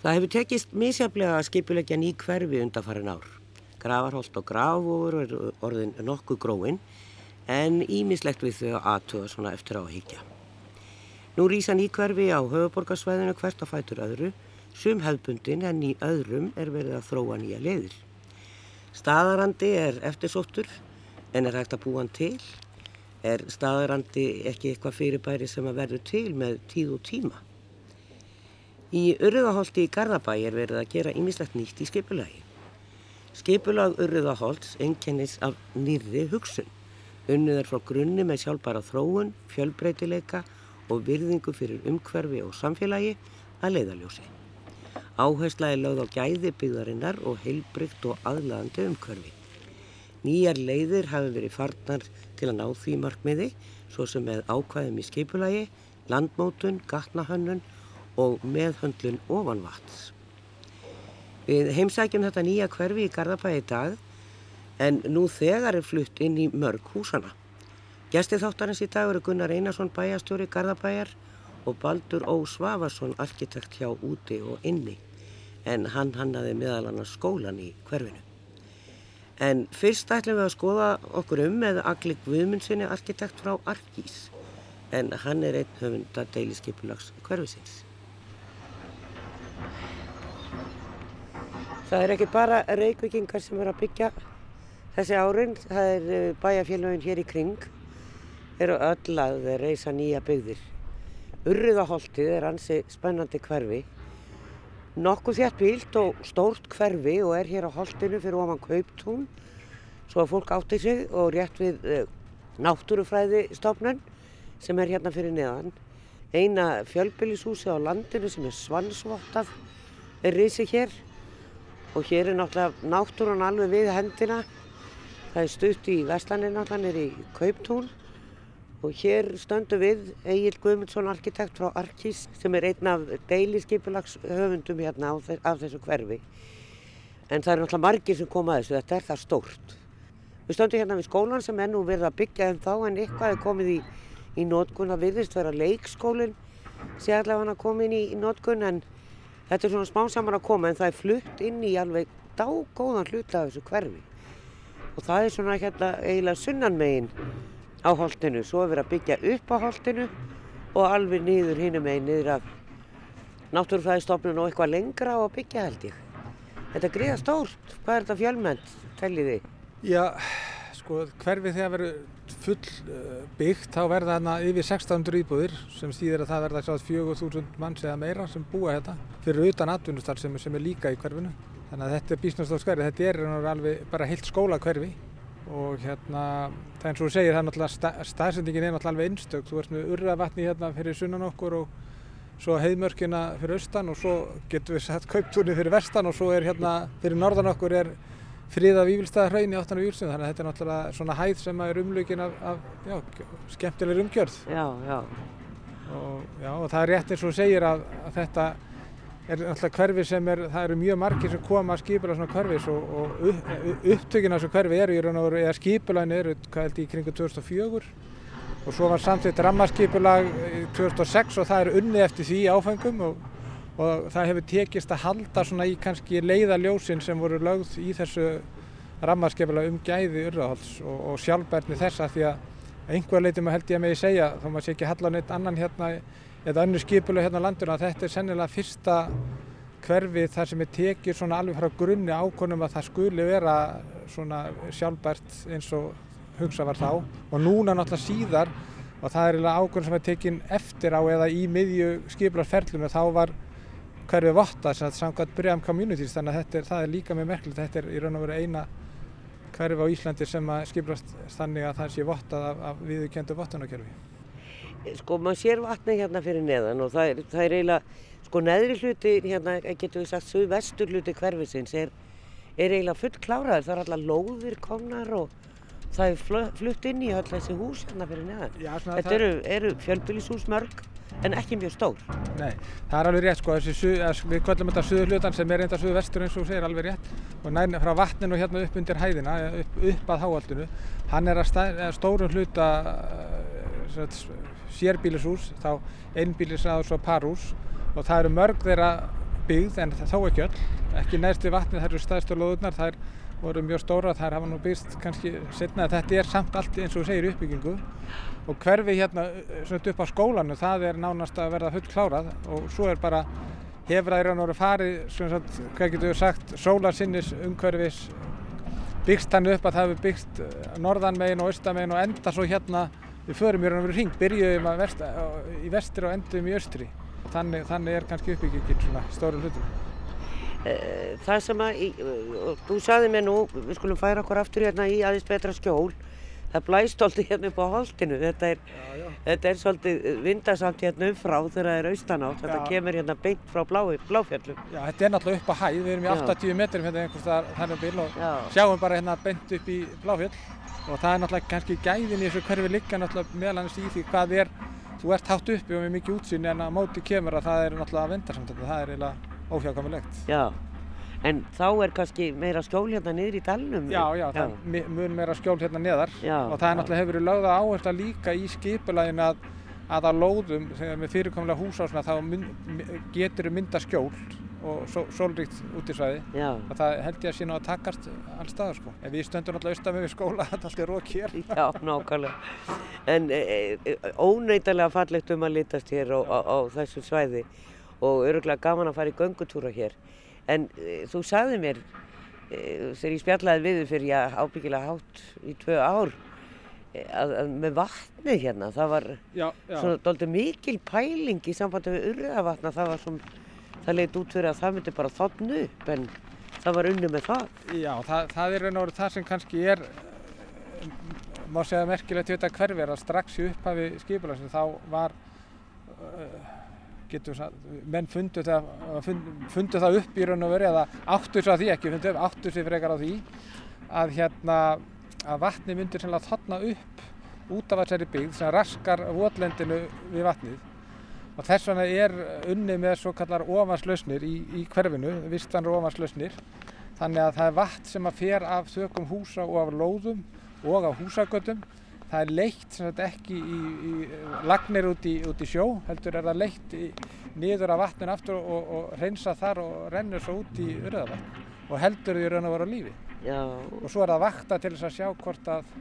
Það hefur tekist misjaflega að skipulegja ný hverfi undanfarin ár. Gravarholt og Grafóður er orðin nokkuð gróin en ímislegt við þau aðtöða svona eftir á að higgja. Nú rýsa ný hverfi á höfuborgarsvæðinu hvert að fætur öðru, sum hefðbundin en í öðrum er verið að þróa nýja leiðir. Staðarandi er eftirsóttur en er hægt að búa hann til. Er staðarandi ekki eitthvað fyrirbæri sem að verður til með tíð og tíma? Í Urðaholti í Garðabæ er verið að gera ýmislegt nýtt í skipulagi. Skipulag Urðaholts enkennis af nýrri hugsun. Unnið er frá grunni með sjálfbara þróun, fjölbreytileika og virðingu fyrir umhverfi og samfélagi að leiðaljósi. Áhersla er lögð á gæði byggðarinnar og heilbrygt og aðlagandi umhverfi. Nýjar leiðir hafi verið farnar til að ná því markmiði, svo sem með ákvæðum í skipulagi, landmótun, gatnahönnun og meðhöndlun ofanvats. Við heimsækjum þetta nýja hverfi í Garðabæi í dag en nú þegar er flutt inn í mörg húsana. Gestið þáttarins í dag eru Gunnar Einarsson bæjastjóri Garðabæjar og Baldur Ó. Svavarsson arkitekt hjá úti og inni en hann hannaði meðal annars skólan í hverfinu. En fyrst ætlum við að skoða okkur um með Agli Guðmundssoni arkitekt frá Arkís en hann er einn höfunda deiliskeipulags hverfisins. Það er ekki bara reykvikingar sem er að byggja þessi árin, það er eh, bæjarfélagin hér í kring, eru öll að reysa nýja byggðir. Urriðaholtið er ansi spennandi hverfi, nokkuð þjætt bílt og stórt hverfi og er hér á holtinu fyrir ofan kauptún, svo að fólk átti sig og rétt við uh, náttúrufræði stofnun sem er hérna fyrir neðan. Eina fjölbylishúsi á landinu sem er svansvottað er risið hér og hér er náttúrulega náttúrun alveg við hendina. Það er stutt í Vestlandin náttúrulega nýri í Kauptún og hér stöndu við Egil Guðmundsson arkitekt frá Arkís sem er einn af deiliskeipulags höfundum hérna af þessu hverfi. En það er náttúrulega margir sem koma að þessu, þetta er það stórt. Við stöndum hérna við skólan sem ennú verða að byggja en þá en eitthvað er komið í, í nótkunn að virðist vera leikskólinn sé allavega hann að koma inn í, í nótkunn en Þetta er svona smá saman að koma en það er flutt inn í alveg dágóðan hluta af þessu hverfi. Og það er svona hérna eiginlega sunnanmegin á holtinu. Svo er verið að byggja upp á holtinu og alveg niður hinn megin niður af náttúrufæðistofnun og eitthvað lengra á að byggja held ég. Þetta er gríða stórt. Hvað er þetta fjölmennt, tellið þið? Já, sko hverfi þegar verður full eh, byggt þá verða þarna yfir 1600 íbúðir sem stýðir að það verða sjátt 4000 manns eða meira sem búa þetta fyrir utan atvinnustar sem, sem er líka í hverfinu. Þannig að þetta er bísnastóð skverfi, þetta er alveg bara heilt skóla hverfi og hérna það er eins og þú segir það er náttúrulega staðsendingin er náttúrulega alveg einstök. Þú ert með urravatni hérna fyrir sunnan okkur og svo heiðmörkina fyrir austan og svo getur við sett kauptúrni fyrir vestan og svo er hérna fyrir norðan okkur er friða vývilstaða hraun í áttan og vývilstum þannig að þetta er náttúrulega svona hæð sem er umlugin af, af já, skemmtilegur umgjörð já, já. Og, já, og það er rétt eins og segir að, að þetta er náttúrulega hverfi sem er, það eru mjög margir sem koma að skipula svona hverfis og, og upp, upptökin af þessu hverfi eru í raun og veru, eða skipulæn eru, hvað held ég, kringu 2004 og svo var samtidig rammarskipulag 2006 og það er unni eftir því áfengum og og það hefur tekist að halda svona í kannski leiðaljósin sem voru lögð í þessu rammarskefla um gæði urðahalds og, og sjálfbærni þessa því að einhver leitum að held ég að ég segja þá maður sé ekki að halla neitt annan hérna eða önnu skipuleg hérna á landinu að þetta er sennilega fyrsta hverfi þar sem er tekið svona alveg frá grunni ákonum að það skuli vera svona sjálfbært eins og hugsa var þá. Og núna náttúrulega síðar og það er eiginlega ákonum sem er tekin eftir á eða í miðju skipularferlunum þá var hverfi votta samkvæmt Bryam Communities þannig að er, það er líka með merkilegt þetta er í raun og veru eina hverfi á Íslandi sem að skiplast þannig að það sé vottað af, af viðkendu vottunarkerfi. Sko maður sér vatni hérna fyrir neðan og það er, það er eiginlega, sko neðri hluti hérna, getur við sagt, suðvestur hluti hverfisins er, er eiginlega full kláraður, það er alltaf lóðir komnar og það er flutt inn í öll þessi hús hérna fyrir neðan. Já, Þetta eru, eru fjölbylishús mörg en ekki mjög stór. Nei, það er alveg rétt sko, þessi, við kvöllum þetta suðu hlutan sem er enda suðu vestur eins og segir alveg rétt og næn frá vatninu hérna upp undir hæðina, upp, upp að háaldinu, hann er að stórum hluta sérbílishús, þá einbílisraðs og parhús og það eru mörg þeirra byggð en þó ekki öll, ekki neðst við vatnið, þær eru staðstu lóðurnar, þær voru mjög stóra, þær hafa nú byggst kannski setna að þetta er samt allt eins og segir uppbyggingu og hverfi hérna svona upp á skólanu, það er nánast að verða full klárað og svo er bara hefur að í raun og veru farið, svona sagt, hvað getur við sagt, sólarsinnis umhverfis byggst hann upp að það hefur byggst norðanmegin og austamegin og enda svo hérna við förum og veru hring, byrjuðum vest, í vestri og endum í austri. Þannig, þannig er kannski uppbyggingin svona stóru hlutum. Það sem að, þú sagði mér nú, við skulum færa okkur aftur hérna í aðeins betra skjól. Það blæst alltaf hérna upp á holdinu, þetta er, Já, já. þetta er svolítið vindasamt hérna umfrá þegar það er austanátt. Þetta kemur hérna beint frá bláfjallum. Já, þetta er náttúrulega upp á hæð, við erum í Já. 80 metrum hérna einhvers staðar þannig bíl og Já. sjáum bara hérna beint upp í Bláfjöll og það er náttúrulega kannski gæðin í þessu hverfi liggja náttúrulega meðal annars í því hvað er, þú ert hátt uppi og með mikið útsýn en að móti kemur að það er náttúrulega vendarsamt, það er eiginlega óhjákvæmilegt. Já, en þá er kannski meira skjól hérna niður í dalnum. Já, já, það er mun meira skjól hérna neðar Já, og það er já. náttúrulega hefur verið lögða áhersla líka í skipulaginu að, að á lóðum þegar með fyrirkomlega húsásna þá mynd, getur mynda skjól og só, sólríkt útisvæði Já, og það held ég að sé nú að takast alls staðar sko. En við stöndum náttúrulega austan með skóla, þetta allt er rók hér. já, nákvæmlega. En e, e, óneitanlega fallegt um að litast hér á, á, á þessu svæði og öruglega gaman að fara í göngutúra hér. En e, þú sagði mér, e, þegar ég spjallaði við þig fyrir já, ábyggilega hátt í tvö ár, e, að, að með vatnið hérna, það var Já, já. svona doldið mikil pæling í sambandi við urðavatna, það var svona, það leit út fyrir að það myndi bara þotnu upp, en það var unni með það. Já, það, það er veru það sem kannski er, eh, má segja merkilegt við þetta hverfi er að strax í upphafi skipulagsins þá var, uh, getur menn fundu það, fundu, það upp í raun og veru eða áttu sig á því, ekki fundu upp, áttu sig frekar á því að hérna, að vatni myndir þotna upp út af þessari byggð sem raskar votlendinu við vatnið. Og þess vegna er unni með svo kallar ofanslausnir í, í hverfinu, vistvanur ofanslausnir. Þannig að það er vatn sem að fer af þökum húsa og af lóðum og af húsagötum það er leitt sagt ekki í, í lagnir út í, út í sjó heldur er það leitt í, niður af vatninu aftur og, og hreinsa þar og rennur svo út í urðavatn. Og heldur því raun að vera á lífi. Já, og svo er það vakta til þess að sjá hvort að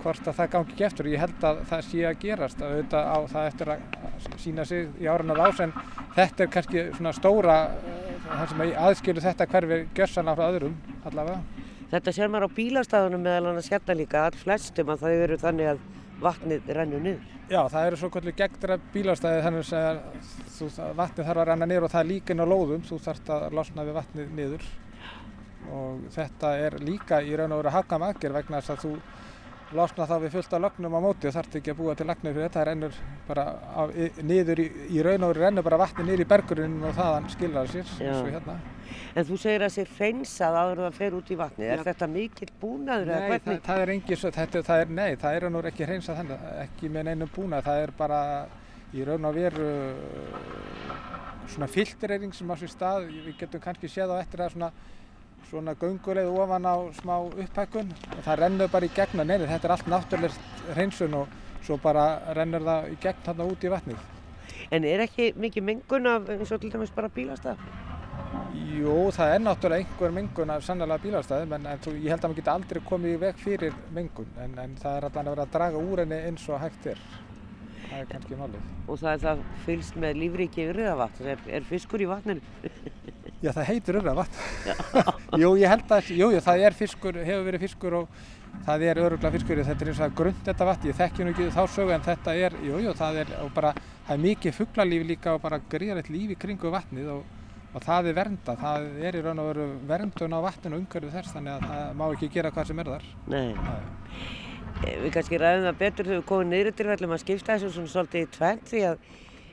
hvort að það gangi ekki eftir. Og ég held að það sé að gerast. Að auðvitað á það eftir að sína sig í árunnar ás en þetta er kannski svona stóra eh, það sem aðskilu þetta hverfi gjörsanlega frá öðrum allavega Þetta sér maður á bílastæðunum meðal annars hérna líka, all flestum að það eru þannig að vatnið rennur niður. Já, það eru svo kvöldu gegndra bílastæði þannig að þú, vatnið þarf að renna niður og það er líka inn á lóðum, þú þarft að losna við vatnið niður og þetta er líka í raun og veru hagkvæm aðgerð vegna þess að þú losna þá við fullt af lögnum á móti og þarft ekki að búa til lagnir fyrir þetta, það rennur bara á, niður í, í raun og rennur bara vatnið niður í bergurinn og þaðan skilrar sér eins og hérna. En þú segir að það sé hreinsað áður það fer út í vatnið. Er þetta mikill búnaður eða Nei, það, hvernig? það er engi, svo- þetta, það er, nei, það er nú ekki hreinsað þannig, ekki með neinum búna, það er bara í raun og veru svona filtrering sem á sér stað, við getum kannski séð á eftir að svona, svona gönguleið ofan á smá upphækkun og það rennur bara í gegna, neini, þetta er allt náttúrulegt hreinsun og svo bara rennur það í gegn þarna út í vatnið. En er ekki mikið mengun af eins og til dæmis bara bílastæð? Jú, það er náttúrulega einhver mengun af sannlega bílastæðum en, en þú, ég held að maður geti aldrei komið í veg fyrir mengun en, en það er allan að vera að draga úr henni eins og hægt er. Það er kannski málið. Og það er það fylst með lífríki urriðavatn. Er, er fiskur í vatninu? Já, það heitir urðavatn. jú, ég held að, jú, jú, það er fiskur, hefur verið fiskur og það er öruglega fiskur, þetta er eins og grund þetta vatn, ég þekki nú ekki þá sögu en þetta er, jú, jú, það er, og bara, það er mikið fuglalíf líka og bara gríðarlegt líf í kringu vatnið og, og það er vernda, það er í raun og veru verndun á vatninu og umhverfið þess, þannig að það má ekki gera hvað sem er þar. Nei. Nei. Eh, Við kannski ræðum það betur þegar við komum niður til vellum að skipta þessu svona svolítið í tvennt því að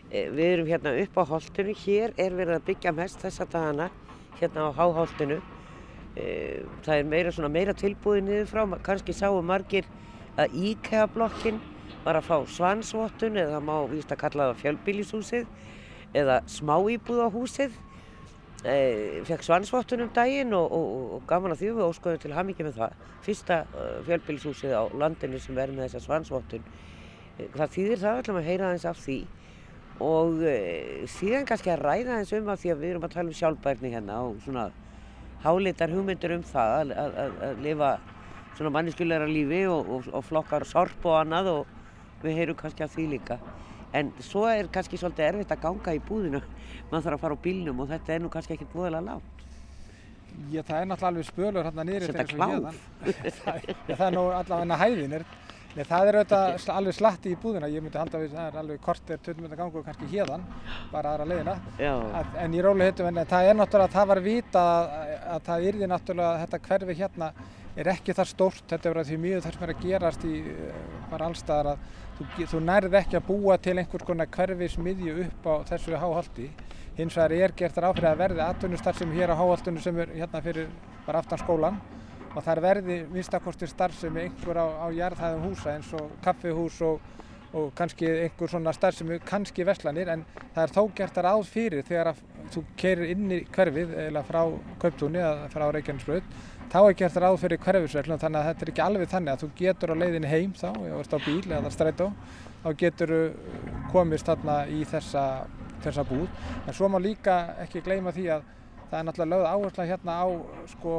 e, við erum hérna upp á holtinu. Hér er verið að byggja mest þessa dagana, hérna á háholtinu. E, það er meira, svona, meira tilbúið niður frá, kannski sáu margir að IKEA-blokkin var að fá svansvottun eða það má víst að kalla það fjölbýlishúsið eða smáíbúðahúsið. E, fekk svansvottun um daginn og, og, og gaman að því við óskoðum til hamingi með það. Fyrsta uh, fjölbýlishúsið á landinu sem verður með þessa svansvottun. E, hvað þýðir það? Ætlum að heyra aðeins af því og síðan kannski að ræða eins um að því að við erum að tala um sjálfbærni hérna og svona hálitar hugmyndir um það að, að, að, að lifa svona manniskulegra lífi og, og, flokkar sorp og annað og við heyrum kannski af því líka en svo er kannski svolítið erfitt að ganga í búðinu maður þarf að fara á bílnum og þetta er nú kannski ekkert búðilega lágt Já, það er náttúrulega alveg spölur hérna niður Setja klám. það, það er nú allavega hæðin er, Nei, það er auðvitað alveg slatti í búðina. Ég myndi halda að það er alveg kortir 20 minnir gangur kannski hérðan, bara aðra leiðina. Að, en í róli hittum en það er náttúrulega það var vita að, að það yrði náttúrulega þetta hverfi hérna er ekki það stórt, þetta er verið því mjög þar sem er að gerast í bara allstaðar að þú, þú nærið ekki að búa til einhvers konar hverfi smiðju upp á þessu háhaldi hins vegar er gert ráðfrið að verði atvinnustar sem hér á háhaldunum sem er hérna fyrir bara aftan skólan og það er verði minnstakosti starfsemi einhver á, á jarðhæðum húsa eins og kaffihús og, og kannski einhver svona starfsemi, kannski veslanir en það er þó gert að ráð fyrir þegar að þú keirir inn í hverfið eða frá Kauptúni eða frá Reykjanesbröð þá er gert ráð fyrir hverfisverðlum þannig að þetta er ekki alveg þannig að þú getur á leiðinni heim þá, eða ert á bíl eða strætó þá getur komist þarna í þessa, þessa búð en svo má líka ekki gleyma því að það er náttúrulega lögð áhersla hérna á sko,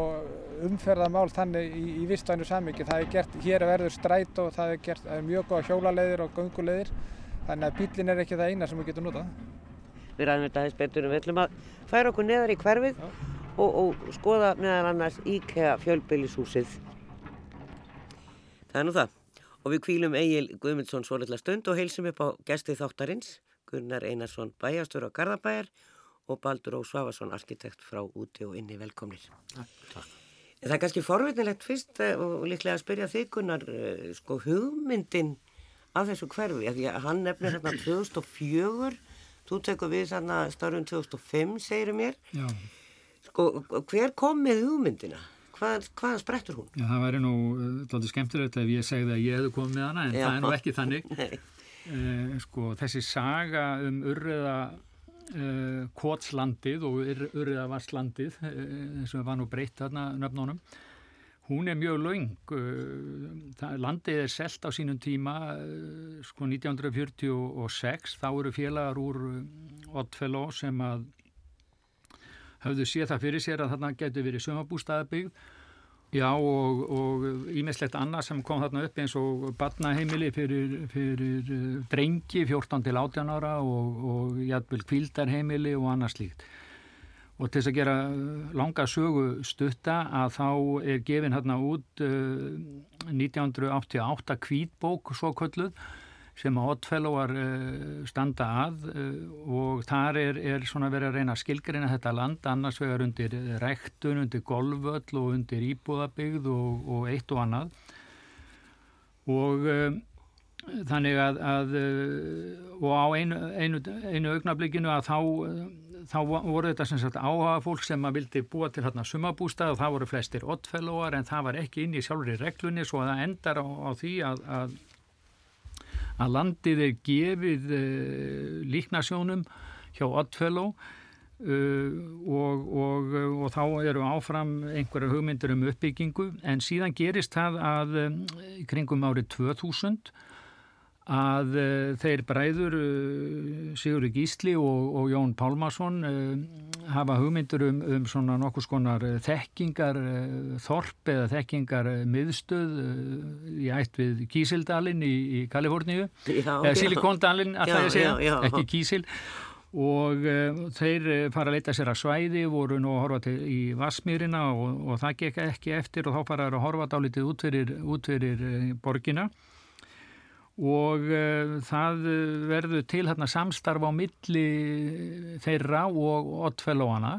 umferðamál þannig í, í vistvænu samviki. Það er gert, hér verður stræt og það er gert það er mjög góða hjólaleiðir og gunguleiðir þannig að bílinn er ekki það eina sem við getum notað. Við ræðum þetta aðeins betur við ætlum að færa okkur neðar í hverfið og, og skoða meðan annars IKEA fjölbylishúsið. Það er nú það og við kvílum Egil Guðmundsson svo litla stund og heilsum upp á gestið þáttarins Gunnar Einarsson bæjastur á Garðabæjar og Baldur Ó. Svafarsson, arkitekt frá úti og inni velkomnir. Takk. Það er kannski forvitinlegt fyrst eh, og líklega að spyrja þig Gunnar, eh, sko hugmyndin af þessu hverfi, því að hann nefnir hérna 2004, þú tekur við þarna starfum 2005 segirum mér. Já. Sko hver kom með hugmyndina? Hvað, hvaðan sprettur hún? Já, það væri nú uh, skemmtilegt ef ég segði að ég hefði komið með hana en Já. það er nú ekki þannig. uh, sko þessi saga um urriða uh, Kótslandið og Urriðavarslandið uh, sem var nú breytt þarna nöfnunum hún er mjög laung landið er selt á sínum tíma sko 1946 þá eru félagar úr Oddfellow sem að hafðu séð það fyrir sér að þarna getur verið sömabústaðabygg Já og ímislegt annað sem kom þarna upp eins og barnaheimili fyrir, fyrir eh, drengi 14 til 18 ára og, og jætvel kvildarheimili og annað slíkt. Og til þess að gera langa sögu stutta að þá er gefin hérna út uh, 1988 kvítbók svo kölluð sem að Oddfellow uh, standa að uh, og þar er, er svona verið að reyna að skilgreina þetta land annars vegar undir rektun, undir golvöll og undir íbúðabygð og, og eitt og annað. Og uh, þannig að, að og á einu, einu, einu augnablikinu að þá, þá voru þetta sem sagt áhaga fólk sem að vildi búa til hérna sumabústað og það voru flestir Oddfellowar en það var ekki inn í sjálfur í reglunni svo að það endar á, á því að, að að landið er gefið uh, líknasjónum hjá Oddfellow uh, og, og, og þá eru áfram einhverja hugmyndir um uppbyggingu. En síðan gerist það að um, kringum árið 2000 að þeir bræður Sigurður Gísli og, og Jón Pálmarsson hafa hugmyndur um, um svona nokkus konar þekkingar þorp eða þekkingar miðstöð í ætt við Kísildalinn í, í Kaliforníu. Eða Silikondalinn alltaf ég segja, já, já. ekki Kísil. Og uh, þeir fara að leita sér að svæði voru nú að horfa til í Vasmýrina og, og það gekk ekki eftir og þá fara að horfa dálítið út fyrir, út fyrir borgina og uh, það verður til hérna, samstarf á milli þeirra og oddfellóana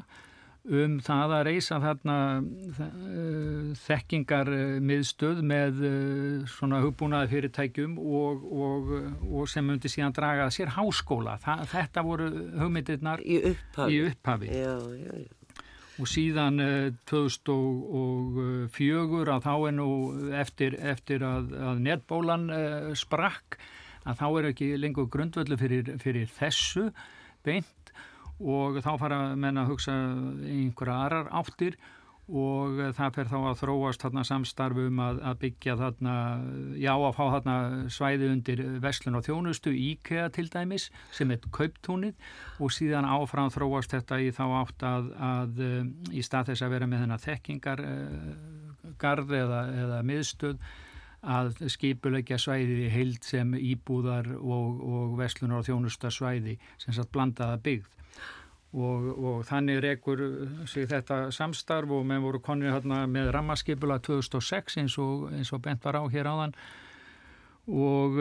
um það að reysa þarna uh, þekkingar miðstöð með uh, svona hugbúnaði fyrirtækjum og, og, og sem myndi síðan draga sér háskóla. Þa, þetta voru hugmyndirnar í upphafi. Í upphafi. Já, já, já og síðan 2004 eh, að þá er nú eftir, eftir að, að netbólan uh, sprakk að þá er ekki lengur grundvöldu fyrir, fyrir þessu beint. Og þá fara menna að hugsa einhverja aðrar áttir og eh, það fer þá að þróast þarna samstarfum að, að byggja þarna, já að fá þarna svæði undir Veslun og Þjónustu, IKEA til dæmis sem er kauptúnið. Og síðan áfram þróast þetta í þá átt að, að eh, í stað þess að vera með þennan þekkingargarð eða, eða miðstöð að skipulegja svæði í heild sem íbúðar og, og Veslunar og Þjónusta svæði sem satt blandaða byggð Og, og þannig rekur sig þetta samstarf og menn voru konir hérna með rammarskipula 2006 eins og, eins og bent var á hér áðan. Og,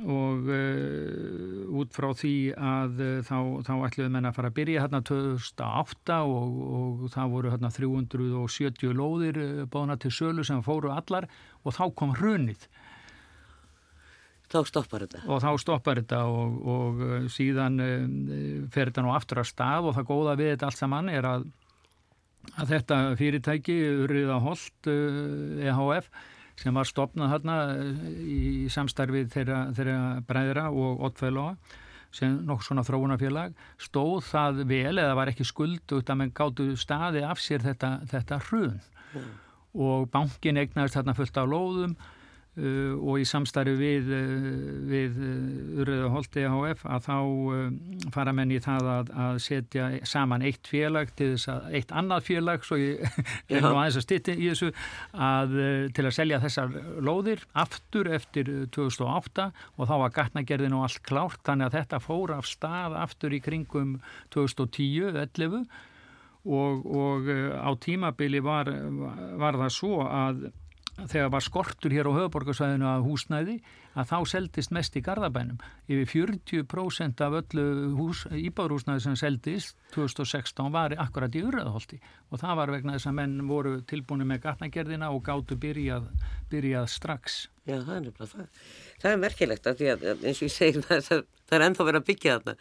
og uh, út frá því að uh, þá, þá ætluðu menn að fara að byrja hérna 2008 og það voru hérna 370 lóðir uh, bána til sölu sem fóru allar og þá kom hrunið þá stoppar þetta. Og þá stoppar þetta og, og uh, síðan uh, fer þetta nú aftur að stað og það góða við þetta allt saman er að, að þetta fyrirtæki, Uriða Holt EHF, sem var stopnað hérna í samstarfið þeirra, þeirra bræðra og oddfæloga, sem nokkur svona þróunafélag, stóð það vel eða var ekki skuld út að mann gáttu staði af sér þetta, þetta hrun. Mm. Og bankin eignaðist þarna fullt af lóðum Uh, og í samstarfi við, uh, við uh, Urriða Holti AHF að þá uh, fara menn í það að, að setja saman eitt félag til þess að eitt annað félag svo ég er nú aðeins að styrti í þessu að, uh, til að selja þessar lóðir aftur eftir 2008 og þá var gatnagerðin og allt klárt þannig að þetta fór af stað aftur í kringum 2010-11 og, og uh, á tímabili var, var það svo að þegar var skortur hér á höfuborgarsvæðinu að húsnæði að þá seldist mest í Garðabænum. Yfir 40% af öllu hús, íbárhúsnæði sem seldist 2016 var akkurat í urraðholti og það var vegna þess að menn voru tilbúinu með gatnagerðina og gáttu byrjað, byrjað strax. Já, það er nefnilega það. Það er merkilegt að því að eins og ég segi það, það, það er ennþá verið að byggja þarna.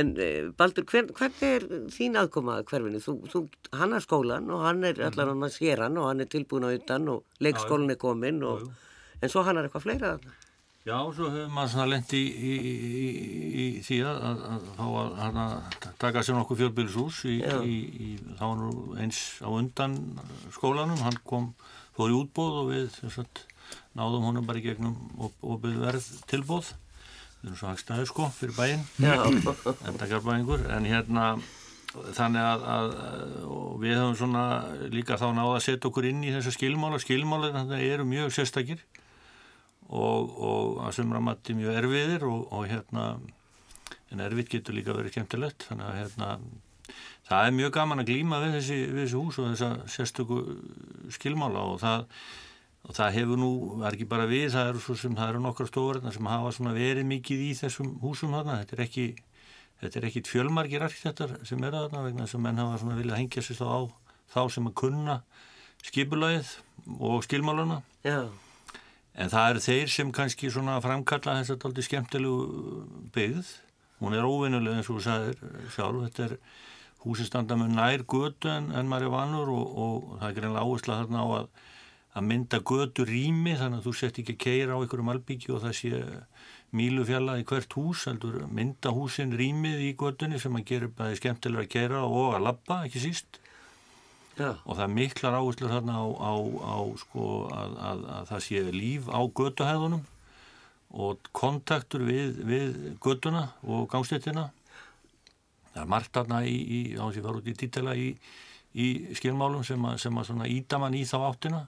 En eh, Baldur, hvern, hvernig er þín aðkomað hverfinu? Þú, þú, hann er skólan og hann er allar hann að sér hann og hann er tilbúin á utan og leikskólinn er komin og, en svo hann er eitthvað fleira þarna. Já, svo hefur maður svona lendi í, í, í, í því að, fá að, að taka sér nokkuð fjölbílisús í þá nú eins á undan skólanum, hann kom, fór í útbóð og við sagt, náðum honum bara í gegnum og, og byrði verð tilbóð við erum svo hagstæðu sko fyrir bæinn. En er bæingur en hérna þannig að, að við höfum svona líka þá náða að setja okkur inn í þessa skilmála. Skilmála eru mjög sérstakir og, og að sumra mati mjög erfiðir og, og hérna en erfið getur líka verið kemtilegt þannig að hérna það er mjög gaman að glýma við þessi, við þessi hús og þessa sérstöku skilmála og það, og það hefur nú, það er ekki bara við það eru, sem, það eru nokkra stofur sem hafa verið mikið í þessum húsum þarna. þetta er ekki þetta er ekkit fjölmargir arkitektar sem er þarna vegna sem menn hafa viljað hengja sér þá á þá sem að kunna skipulagið og skilmáluna Já En það eru þeir sem kannski svona framkalla þess að þetta er aldrei skemmtilegu byggð. Hún er óvinnuleg eins og þú sagðir sjálf. Þetta er húsinstanda með nær götu en, en maður er vanur og, og það er greinlega áhersla þarna á að, að mynda götu rými þannig að þú sett ekki keira á einhverjum albyggi og það sé mílu fjalla í hvert hús. Mynda húsin rýmið í götunni sem að gera bæði skemmtilega að keira og að lappa ekki síst. Já. og það er miklar áherslu þarna á, á, á sko, að, að, að það sé líf á götuhæðunum og kontaktur við, við götuna og gangstéttina. Það er margt þarna í, í þá sem var út í títela í, í skilmálum sem að, sem að íta mann í þá áttina.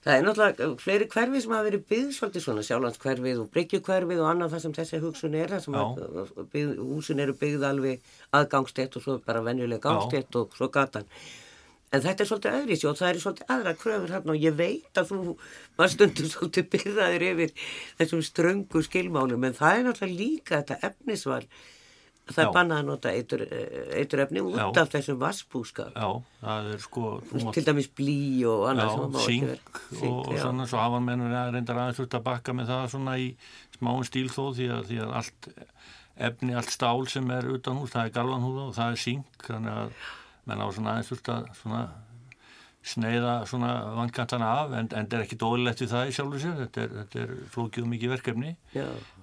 Það er náttúrulega fleiri hverfi sem hafa verið byggð svolítið svona sjálflandskverfið og bryggjukverfið og annað það sem þessi hugsun er það sem byggð, húsin eru byggð alveg aðgangstett og svo bara venjuleg gangstett og svo gatan En þetta er svolítið öðris og það er svolítið aðra kröfur hérna og ég veit að þú var stundum svolítið byrðaður yfir þessum ströngu skilmálum en það er náttúrulega líka þetta efnisval það er bannað að nota eitur, eitur efni út já. af þessum vassbúskap. Já, það er sko... Mátt... Til dæmis blí og annað. Já, syng og svona svo hafa mennur reyndar aðeins út að bakka með það svona í smáum stíl þó því að, því að allt efni, allt stál sem er utan hús, það er galvanhúða og það er syng þannig að menn á svona aðeins að svona sneiða svona vankantana af en, en það er ekki dólilegt við það í sjálfur sér. Þetta er, þetta er flókið og mikið verkefni.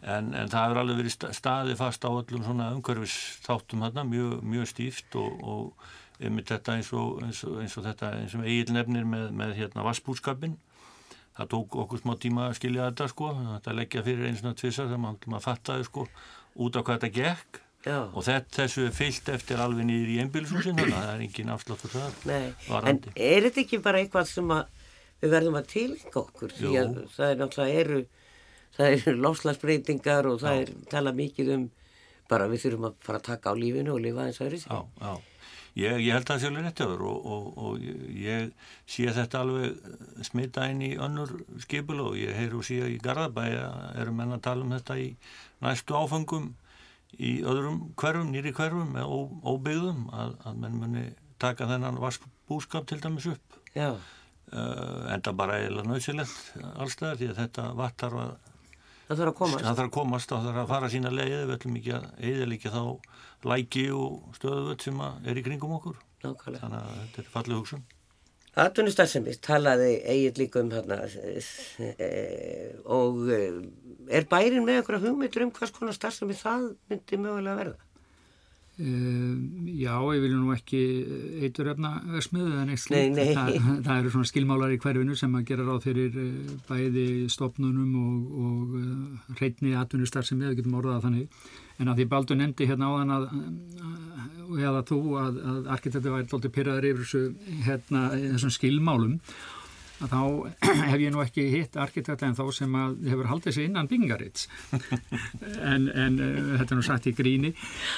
En, en það hefur alveg verið staði fast á öllum svona umhverfis þáttum þarna, mjög, mjög stíft og, og einmitt þetta eins og, eins og, eins og þetta eins og eigin nefnir með, með hérna vassbúrskapin það tók okkur smá tíma að skilja þetta sko, þetta leggja fyrir eins og tvisa þegar maður fattaði sko út á hvað þetta gekk Já. og þetta, þessu er fyllt eftir alveg nýður í einbílisúsin þannig að það er engin afsláttur það En er þetta ekki bara eitthvað sem við verðum að tilga okkur? Því að Jú. það er náttúrulega eru það eru lofslagsbreytingar og það já. er tala mikið um bara við þurfum að fara að taka á lífinu og lifa eins og öðru Já, já. Ég, ég held að það sé alveg rétt áður og, og, og ég sé þetta alveg smita inn í önnur skipul og ég heyru síðan í Garðabæja erum enn að tala um þetta í næstu áfengum í öðrum hverfum, nýri hverfum með ó, óbyggðum að, að menn muni taka þennan vaskbúskap til dæmis upp. Uh, en það bara er nöðsilegt allstæðar því að þetta vattar að það þarf að komast. Það þarf að komast og það þarf að fara sína leið. Við ætlum ekki að eða líka þá læki og stöðuvöld sem er í kringum okkur. Nákvæmlega. þannig að þetta er fallið hugsun Atvinnustarfsemist talaði eigin líka um hérna e, og eh, er bærin með einhverja hugmyndur um hvers konar starfsemi það myndi mögulega verða? Uh, já, ég vil nú ekki eitur efna smiðu en eitt slíkt. Það, það eru svona skilmálar í hverfinu sem að gera ráð fyrir bæði stopnunum og, og reytni atvinnustar sem við getum orðað þannig. En að því Baldur nefndi hérna áðan að, eða þú, að, að arkitektur væri doldið pyrraður yfir þessu hérna, þessum skilmálum að þá hef ég nú ekki hitt arkitekta en þá sem að hefur haldið sig innan byggingarits en, en uh, þetta er nú satt í gríni.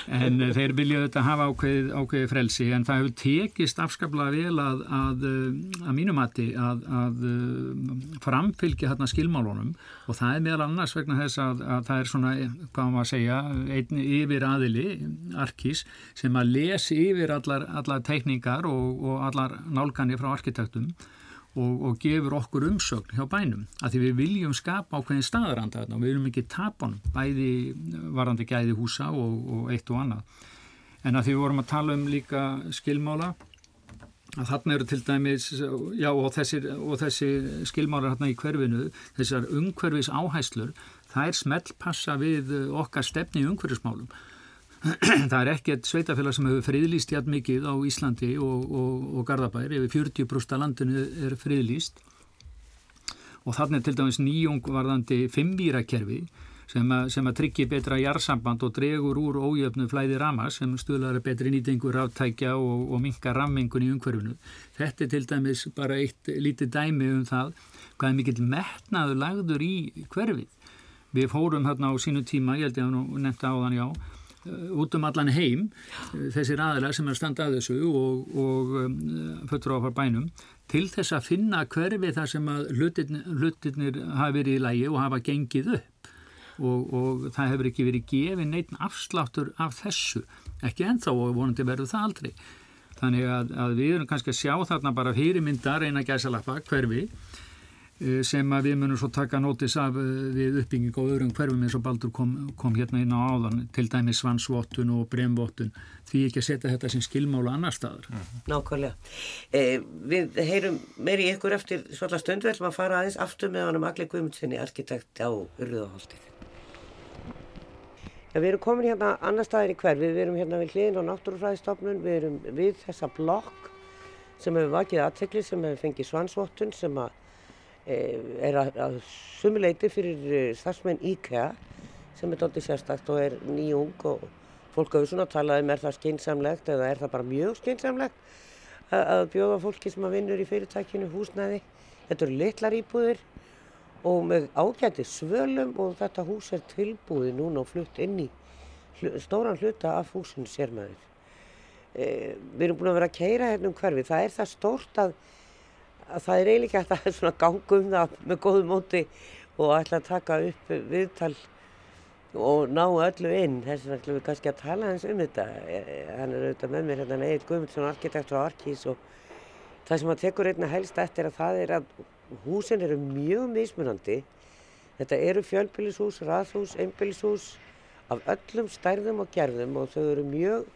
En uh, þeir vilja þetta hafa ákveð, ákveði frelsi en það hefur tekist afskaplega vel að að, uh, að mínumatti að, að framfylgja hérna skilmálunum. Og það er meðal annars vegna þess að, að það er svona, hvað maður að segja einn yfir aðili, arkís sem að lesi yfir allar, allar teikningar og, og allar nálganir frá arkitektum og, og gefur okkur umsögn hjá bænum. Að því við viljum skapa ákveðin staðaranda og við viljum ekki tapa honum bæði varandi gæði húsa og, og eitt og annað. En að því við vorum að tala um líka skilmála að þarna eru til dæmis já og þessir, og þessir skilmálar hérna í hverfinu þessar umhverfis áhæslur það er smellpassa við okkar stefni í umhverfismálum það er ekkert sveitafélag sem hefur friðlýst jætt mikið á Íslandi og, og, og Garðabær, yfir 40% af landinu er friðlýst og þannig til dæmis nýjungvarðandi fimmvírakerfi sem sem að tryggja betra jarsamband og dregur úr ójöfnu flæði rama sem stuðlar betri nýtingur ráttækja og, og minka rammingun í umhverfinu. Þetta er til dæmis bara eitt lítið dæmi um það hvað er mikill metnaður lagður í hverfið. Við fórum hérna á sínu tíma, ég held ég að nú nefnta á þann já, út um allan heim þessir aðilar sem er að standa að þessu og, og um, fötur á bænum til þess að finna hverfi þar sem að hlutirnir, hlutirnir hafa verið í lægi og hafa gengið upp. Og, og það hefur ekki verið gefið neitt afsláttur af þessu. Ekki enþá og vonandi verður það aldrei. Þannig að, að við erum kannski að sjá þarna bara fyrirmyndar eina gæsalappa hverfi sem að við munum svo taka nótis af eh, við uppbygging og öðrum hverfum eins og Baldur kom, kom hérna inn á áðan til dæmi svansvottun og bremvottun því ekki að setja þetta sem skilmála annar staðar. Mhm. Nákvæmlega. Eh, við heyrum meiri ykkur eftir svolítið stundu, við ætlum að fara aðeins aftur með honum Agli Guðmundssoni, arkitekt á Urðuðahaldið. Ja, við erum komin hérna annar staðir í hverfi, við erum hérna við hliðin á náttúrufræðistofnun, við erum við þessa blokk sem hefur vakið aðtekli sem hefur fengið svansvottun sem að Eh, er að, að sumuleiti fyrir eh, starfsmenn IKEA sem er doldið sérstakt og er nýjung og fólk hefur svona talað um er það skynsamlegt eða er það bara mjög skynsamlegt að, bjóða fólki sem að vinnur í fyrirtækinu húsnæði. Þetta eru litlar íbúðir og með ágæti svölum og þetta hús er tilbúið núna og flutt inn í hlu, stóran hluta af húsinu sérmaður. E, við erum búin að vera að keira hérna um hverfi. Það er það stórt að að það er eiginlega ekki að svona ganga um það með góðu móti og ætla að taka upp viðtal og ná öllu inn. Þess vegna ætlum við kannski að tala hans um þetta. Hann er auðvitað með mér hérna Egil Guðmundsson arkitekt og arkís og það sem að tekur einna helst eftir að það er að húsin eru mjög mismunandi. Þetta eru fjölbílishús, rathús, einbílishús af öllum stærðum og gerðum og þau eru mjög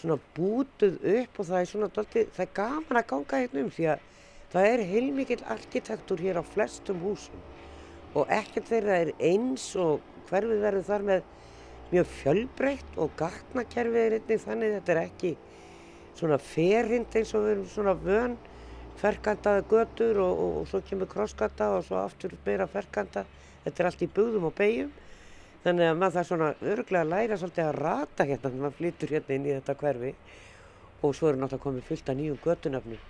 svona bútuð upp og það er svona doldi, það er gaman að ganga hérna um því að það er heilmikið arkitektur hér á flestum húsum og ekkert þeirra er eins og hverfið verður þar með mjög fjölbreytt og gatnakerfið er einnig þannig. Þetta er ekki svona ferhind eins og við erum svona vön. Ferkantaði götur og, og, og svo kemur krosskanta og svo aftur meira ferkanta. Þetta er allt í bugðum og beigjum þannig að maður það svona öruglega að læra svolítið að rata hérna þegar maður flytur hérna inn í þetta hverfi. Og svo eru náttúrulega komið fullt af nýjum götunafnum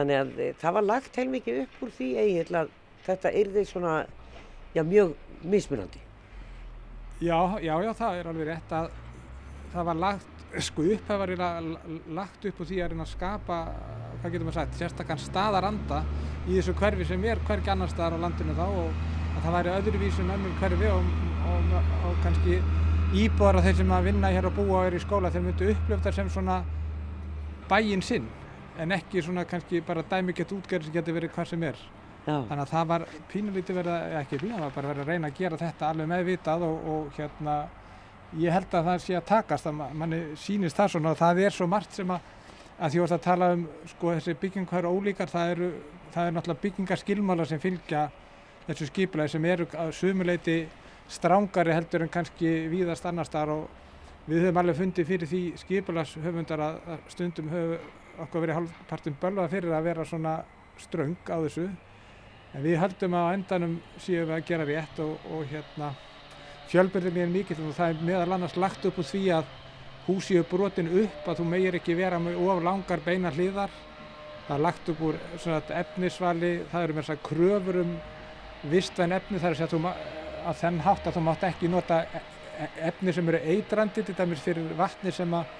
þannig að e, það var lagt heilmikið upp úr því eiginlega þetta yrði svona já, mjög mismunandi. Já, já, já, það er alveg rétt að það var lagt, sko upphefar er að lagt upp úr því að reyna að skapa, hvað getur maður sagt, sérstaklega staðaranda í þessu hverfi sem er hvergi annar staðar á landinu þá og að það væri öðruvísun önnum hverfi og, og, og, og kannski íbúðar af þeir sem að vinna hér og búa og eru í skóla þeir myndu upplöfta sem svona bæinn sinn en ekki svona kannski bara dæmikett útgerð sem getur verið hvað sem er. Já. Þannig að það var pínulítið verið að, ekki pínulítið, það var bara verið að reyna að gera þetta alveg meðvitað og, og hérna ég held að það sé að takast að manni sýnist það svona og það er svo margt sem að, að því að það tala um sko þessi byggingar ólíkar, það eru, það eru náttúrulega byggingarskilmála sem fylgja þessu skipulæði sem eru að sumuleiti strángari heldur en kannski víðast annar starf og við höfum alveg fundið fyrir því skipulagshöfundar að stundum höfum okkur verið halvpartum bölvað fyrir að vera svona ströng á þessu. En við höldum að á endanum séum við að gera rétt og, og hérna fjölbyrðin er mikill og það er meðal annars lagt upp úr því að húsi er brotin upp að þú megir ekki vera með of langar beina hliðar. Það er lagt upp úr svona efnisvali það eru með að kröfur um vistvæn efni þar að, að þenn hátt að þú mátt ekki nota e, e, efni sem eru eitrandi til dæmis fyrir vatni sem að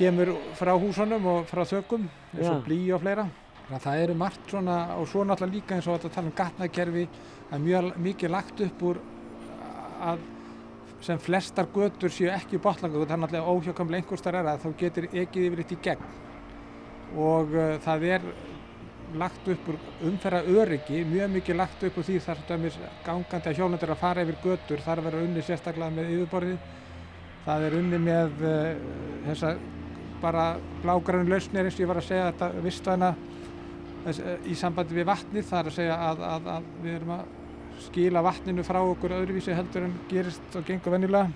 kemur frá húsunum og frá þökum eins og blí og fleira. Það eru margt svona og svo náttúrulega líka eins og þetta tala um gatnakerfi það er mjög mikið lagt upp úr að sem flestar götur séu ekki botlangur það er náttúrulega óhjákamlega einhver starf er að þá getur ekið yfir eitt í gegn. Og uh, það er lagt upp úr umferra öryggi mjög mikið lagt upp úr því þar gangandi að hjólandur að fara yfir götur þar verður unni sérstaklega með yfirborðið. Það er unni með uh, þessa bara blágrænu lausnir eins og ég var að segja þetta vistvæna Eh, í sambandi við vatnið það er að segja að, að, að við erum að skila vatninu frá okkur öðruvísi heldur en gerist og gengur vennilega.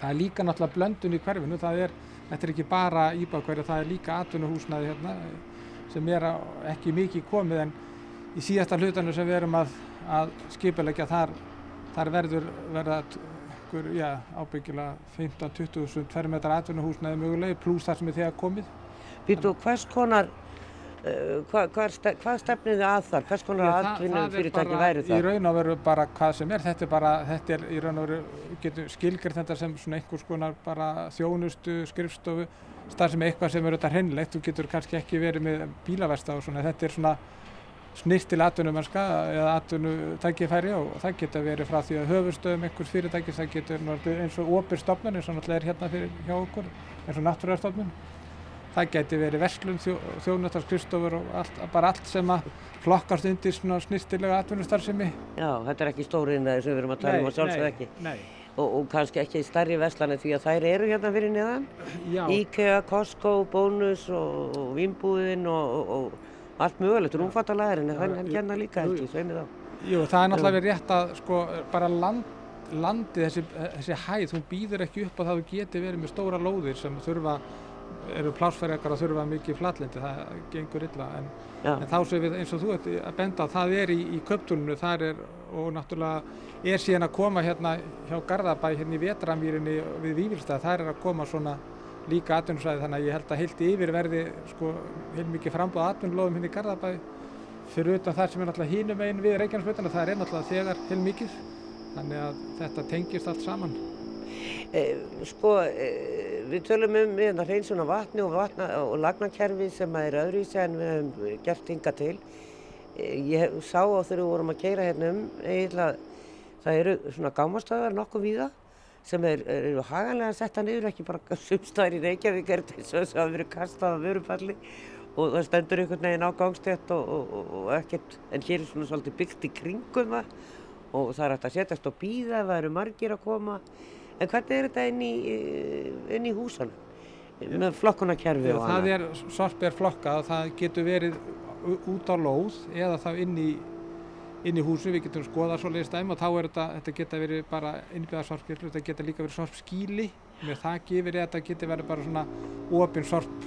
Það er líka náttúrulega blöndun í hverfinu, það er, þetta er ekki bara íbáðkverja, það er líka atvinnuhúsnaði hérna sem er ekki mikið komið en í síðasta hlutanu sem við erum að, að skipilegja þar, þar verður verða okkur, ábyggilega 15-20 tverrmetrar atvinnuhúsnaði mögulegi pluss þar sem er þegar komið. Býtu, hvers konar Eh, hvað, hvað, hvað stefnið þið að þar? Hvers konar aðvinnum fyrirtæki væri það? Í raun og veru bara hvað sem er, þetta er bara, þetta er í raun og veru, getur skilgjörð þetta sem svona einhvers konar bara þjónustu, skrifstofu, starf sem eitthvað sem er auðvitað hreinlegt, þú getur kannski ekki verið með bílaversta og svona, þetta er svona snirtil atvinnumennska eða atvinnutækifæri og það getur verið frá því að höfustöðum einhvers fyrirtækis, það getur eins og óbyr stofnun eins og náttúrulega er hérna fyrir hjá okkur, eins og náttúrarstofnun það geti verið verslun, þjó, þjónastarskrisstofur og allt, bara allt sem að flokkast undir svona snýstilega atvinnustarfsemi. Já, þetta er ekki stóriðinlega sem við erum að tala um og sjálfsög ekki. Nei. Og, og kannski ekki stærri vestlani því að þær eru hérna fyrir niðan. Já. IKEA, Costco, Bónus og, og Vimbúðin og, og allt mögulegt. Rúmfattalæðurinn er þannig að hérna líka held ég, sveinið á. Jú, það er náttúrulega rétt að sko bara land, landið, þessi, þessi hæð, hún býður ekki upp á það að þú geti verið með stóra lóðir sem þurfa eru plásfæringar að þurfa mikið flatlendi, það gengur illa en, en þá sem við eins og þú ert að benda það er í, í köptúlunu, það er og náttúrulega er síðan að koma hérna hjá Garðabæ hérna í Vetramýrinni við Vívilstað, það er að koma svona líka atvinnusvæði þannig að ég held að heilt yfir verði sko heil mikið frambóð atvinnulóðum hérna í Garðabæ fyrir utan það sem er náttúrulega hínum einn við Reykjanesvöldana, það er náttúrulega þegar heil mikið þannig að þetta tengist allt saman. Eh, sko, eh, við tölum um hérna hreinsun á vatni og, vatna, og lagnakerfi sem er öðruvísi en við hefum gert hinga til. Eh, ég sá á þegar við vorum að keira hérna um eiginlega það eru svona gámastöðar nokkuð víða sem er, eru haganlega að setja niður, ekki bara sumstæðir í Reykjavík er þess að það verið kastað á vörupalli og það stendur einhvern veginn á gangstétt og, og, og ekkert, en hér er svona svolítið byggt í kringum það. Og það er hægt að setjast og býða ef það eru margir að koma. En hvernig er þetta inn í, eh, inn í húsan með flokkunarkerfi og annað? Það er sorpir flokka og það getur verið út á lóð eða þá inn í, inn í húsum, við getum skoðað svoleiðis dæmi og þá er þetta, þetta geta verið bara innbyggðarsorpskilur, þetta geta líka verið sorpskíli með þakki yfir þetta geti verið bara svona ofinn sorp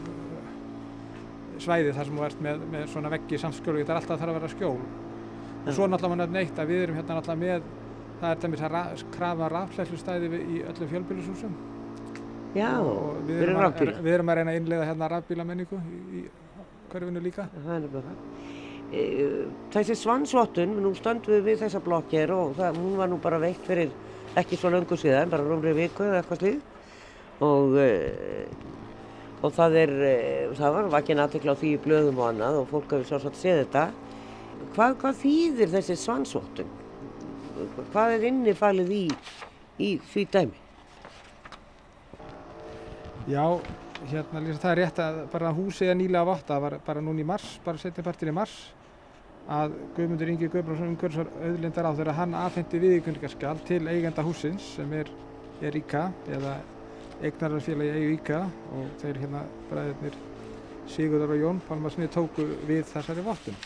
svæði þar sem þú ert með, með svona veggi samskjólu, þetta er alltaf þarf að vera skjól. Og svo náttúrulega mann neitt að við erum hérna náttúrulega með það er dæmis að krafa rafhlæslustæði í öllum fjölbílusúsum Já, við erum, að, er, við erum að reyna að innlega hérna rafbílamenningu í, í hverfinu líka Það er bara e, Þessi svansvottun, nú stöndum við við þessa blokkir og það, hún var nú bara veikt fyrir ekki svo löngu síðan, bara rómri viku eða eitthvað slíð og e, og það er, e, það var vakin aðtekla á því í blöðum og annað og fólk hefur svo svolítið séð þetta hvað, hvað þýðir þessi svansvottun? Hvað er innifalið í, í því dæmi? Já, hérna lýsa það er rétt að bara húsið er nýlega votta, það var bara núni í mars, bara setjapartin í mars að Guðmundur Ingi Guðbrandsson umhverfisar auðlindar á þegar hann afhendi viðíkundingarskal til eigenda húsins sem er, er IKA eða eignararfélagi eigu IKA og þeir hérna bræðirnir Sigurðar og Jón Pálmarsnið tóku við þessari vottun.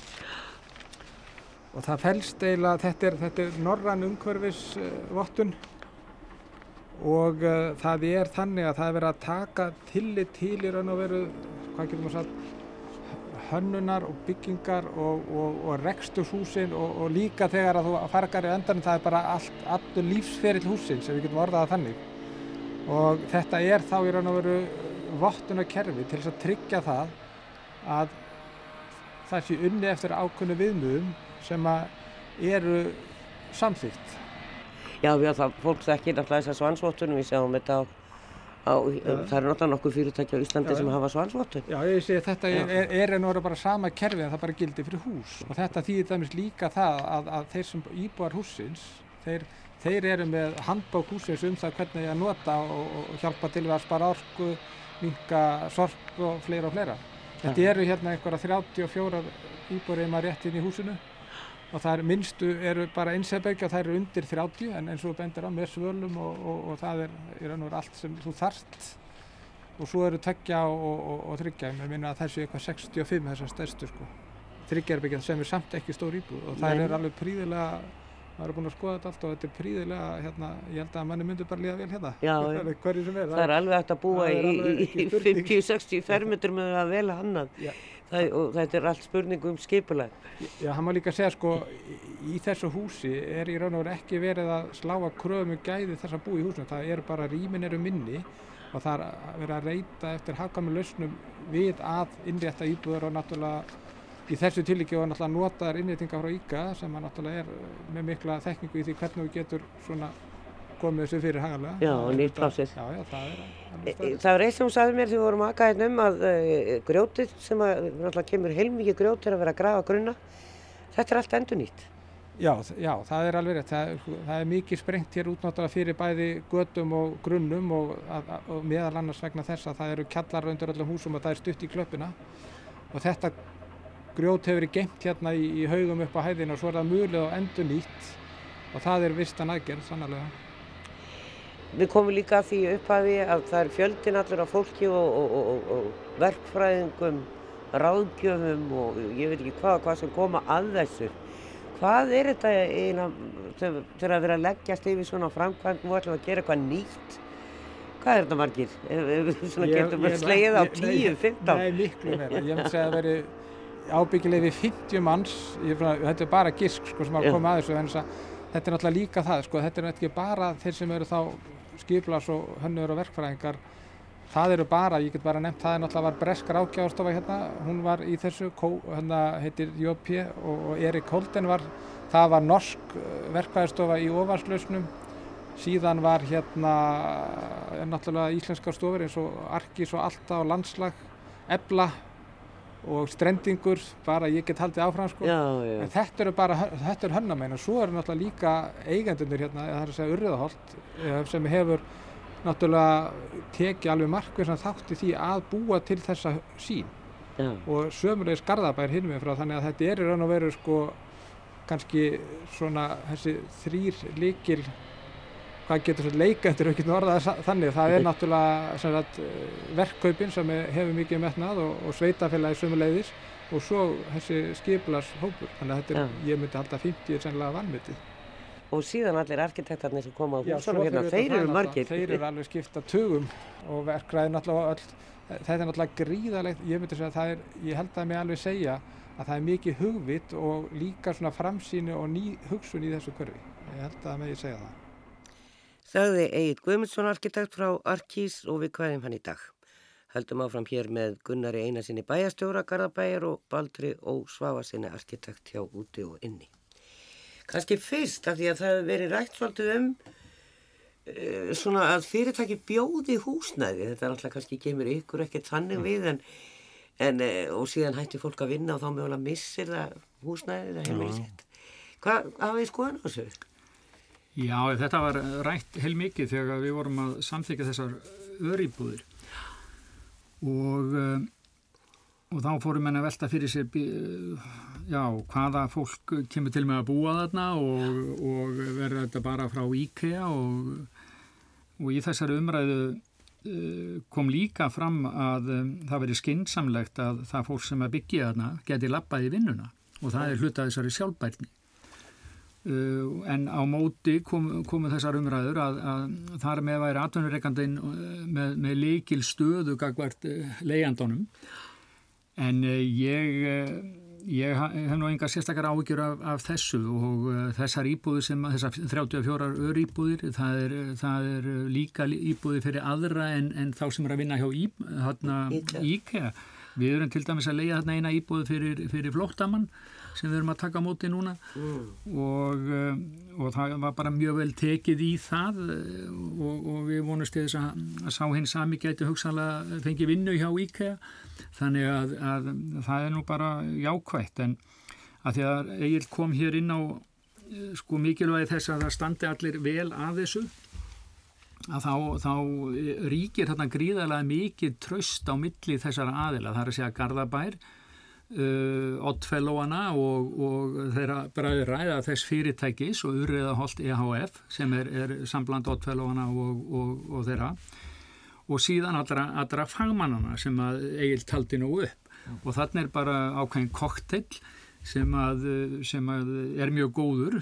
Og það fælst eiginlega, þetta er, þetta er norrann umhverfisvottun og uh, það er þannig að það er verið að taka tillit til í raun og veru, hvað getur maður sagt, hönnunar og byggingar og, og, og rekstushúsin og, og líka þegar að þú fargar í endan það er bara allt, allur lífsferill húsin sem við getum orðað að þannig. Og þetta er þá í raun og veru vottunarkerfi til þess að tryggja það að það sé unni eftir ákunnu viðmöðum sem að eru samþýtt Já, já, það, fólk þekkir náttúrulega þessar svansvottunum, við sjáum þetta á, á ja. það eru náttúrulega nokkuð fyrirtæki á Íslandi já, sem hafa svansvottun. Já, ég sé þetta já. er, er enn og bara sama kerfi en það bara gildi fyrir hús og þetta þýðir dæmis líka það að, að þeir sem íbúar húsins, þeir, þeir eru með handbók húsins um það hvernig að nota og, og hjálpa til við að spara orku, minga sorp og fleira og fleira. Þetta eru hérna einhverja 34 íbúar eða rétt inn í húsinu og það er minnstu eru bara einsæðbergi og það eru undir 30 en eins og bendir á með svölum og, og, og það er veru allt sem þú þarft. Og svo eru tveggja og, og þryggja ég minna að það séu eitthvað 65 þessar stærstu sko. Þryggjarbyggja sem er samt ekki stór íbúð og það er alveg príðilega maður er búin að skoða þetta allt og þetta er príðilega hérna, ég held að manni myndur bara líða vel hérna. Já, hverju sem er það, það er alveg hægt að búa í, í 50-60 fermetur með að vel hannan það, og þetta er allt spurningu um skipulag. Já, hann má líka segja sko, í þessu húsi er í raun og veru ekki verið að slá að kröfum gæði þess að bú í húsinu, það er bara rýmin eru minni og það er verið að reyta eftir haggamlu lausnum við að innrétta íbúður og náttúrulega í þessu tilíki og náttúrulega notaðar innréttinga frá IKA sem að náttúrulega er með mikla þekkingu í því hvernig við getur svona komið þessu fyrir hagalega. Já, nýtt plásið. Já, já, það er alveg stærð. Það var eitt sem hún sagði mér þegar við vorum aðgæðin hérna um að uh, grjótið sem að náttúrulega kemur heilmikið grjót er að vera að grafa grunna. Þetta er allt endur nýtt. Já, já, það er alveg rétt. Það, það er mikið sprengt hér útnáttúrulega fyrir bæði gödum og grunnum og, að, og meðal annars vegna þess að það eru kjallar undir öllum húsum og það er stutt í klöppina og þetta grjót hefur verið gemt hérna í, í haugum upp á hæðinu og svo er það mjög og endur nýtt og það er vistan aðgerð sannlega. Við komum líka að því upphafi að það er fjöldin allur af fólki og, og, og, og verkfræðingum, ráðgjöfum og ég veit ekki hvað, hvað sem koma að þessu. Hvað er þetta eiginlega þegar að vera að leggjast yfir svona framkvæmd og ætlum að gera eitthvað nýtt? Hvað er þetta margir? Svona ég, getur maður slegið á 10-15? Nei, miklu meira. Ég myndi segja að það veri ábyggileg við 50 manns, ég, þetta er bara gisk sko, sem hafa komið að þessu, þetta er náttúrulega líka það, sko, þetta er ekki bara þeir sem eru þá skiplas og hönnur og verkfræðingar það eru bara, ég get bara nefnt, það er náttúrulega var Breskar ákjáðstofa hérna, hún var í þessu, hérna heitir Jópi og, og Erik Holden var, það var norsk eh, verkfræðstofa í ofarslausnum, síðan var hérna náttúrulega íslenskar stofur eins og Arkís og Alta og Landslag, Ebla og strendingur, bara ég get haldið áfram sko, já, já. en þetta eru bara, þetta er hönnamenn og svo eru náttúrulega líka eigendunir hérna, það er að segja Urriðaholt eh, sem hefur náttúrulega tekið alveg markverðsan þátt í því að búa til þessa sín já. og sömulegis Garðabær hinn með frá þannig að þetta er í raun og veru sko kannski svona þessi þrýr líkil hvað getur leikendur getur orðað þannig. Það er náttúrulega sagt, verkkaupin sem hefur mikið metnað og, og sveitafélagi sömuleiðis og svo þessi skiplas hópur. Þannig að þetta er, ég myndi halda 50 er sennilega vannmyndið. Og síðan allir arkitektarnir sem koma á húsunum hérna, þeir eru margir. Þeir eru alveg skipta tugum og verkræði náttúrulega öll, þetta er náttúrulega gríðalegt, ég myndi segja að það er, ég held að mig alveg segja að það er mikið hugvit og líka svona framsýni og ný hugsun í þessu körfi. Ég held að mig segja það. Þauði Egil Guðmundsson arkitekt frá Arkís og við hvaðum hann í dag. Heldum áfram hér með Gunnari Einarsinni bæjastjóra Garðabæjar og Baldri og Svafasinni arkitekt hjá úti og inni. Kanski fyrst af því að það hefur verið rætt svolítið um uh, svona að fyrirtæki bjóði húsnæði. Þetta er alltaf kannski kemur ykkur ekkert þannig mm. við en, en, uh, og síðan hættir fólk að vinna og þá mögulega missir það húsnæði eða heimilisett. Hvað hafið þið skoðan á þessu? Já, þetta var rætt heil mikið þegar við vorum að samþykja þessar örýbúðir. Og, eh, og þá fórum henni að velta fyrir sér já, hvaða fólk kemur til með að búa þarna og, og verður þetta bara frá IKEA og, og í þessari umræðu eh, kom líka fram að það veri skynnsamlegt að það fólk sem að byggja þarna geti lappað í vinnuna. Og það er hluta þessari sjálfbærni en á móti komu kom þessar umræður að, að þar með væri atvinnureikandin uh, með, með líkil stöðu gagvart uh, leiandunum en ég, ég hef nú engar sérstakar áhyggjur af, af þessu og þessar íbúðir sem þessar 34 ör íbúðir það er, það er líka íbúðir fyrir aðra en, en þá sem er að vinna hjá í, hana, IKEA. Við erum til dæmis að leia þarna eina íbúð fyrir, fyrir flóttamann sem við erum að taka á móti núna. Mm. og, eh, og það var bara mjög vel tekið í það eh, og, og við vonumst þess að, að sá hinn sami geti hugsanlega fengi vinnu hjá IKEA. Þannig að, að það er nú bara jákvægt en að því að Egil kom hér inn á eh, sko mikilvægi þess að það standi allir vel að þessu að þá, þá ríkir þarna gríðarlega mikið tröst á milli þessara aðila, það er að segja Garðabær uh, oddfellóana og, og þeirra bræði ræða þess fyrirtækis og urriðaholt EHF sem er, er sambland oddfellóana og, og, og þeirra. Og síðan allra, allra fagmannana sem að Egil taldi nú upp. Mm. og þannig er bara ákveðin koktel sem að, sem að er mjög góður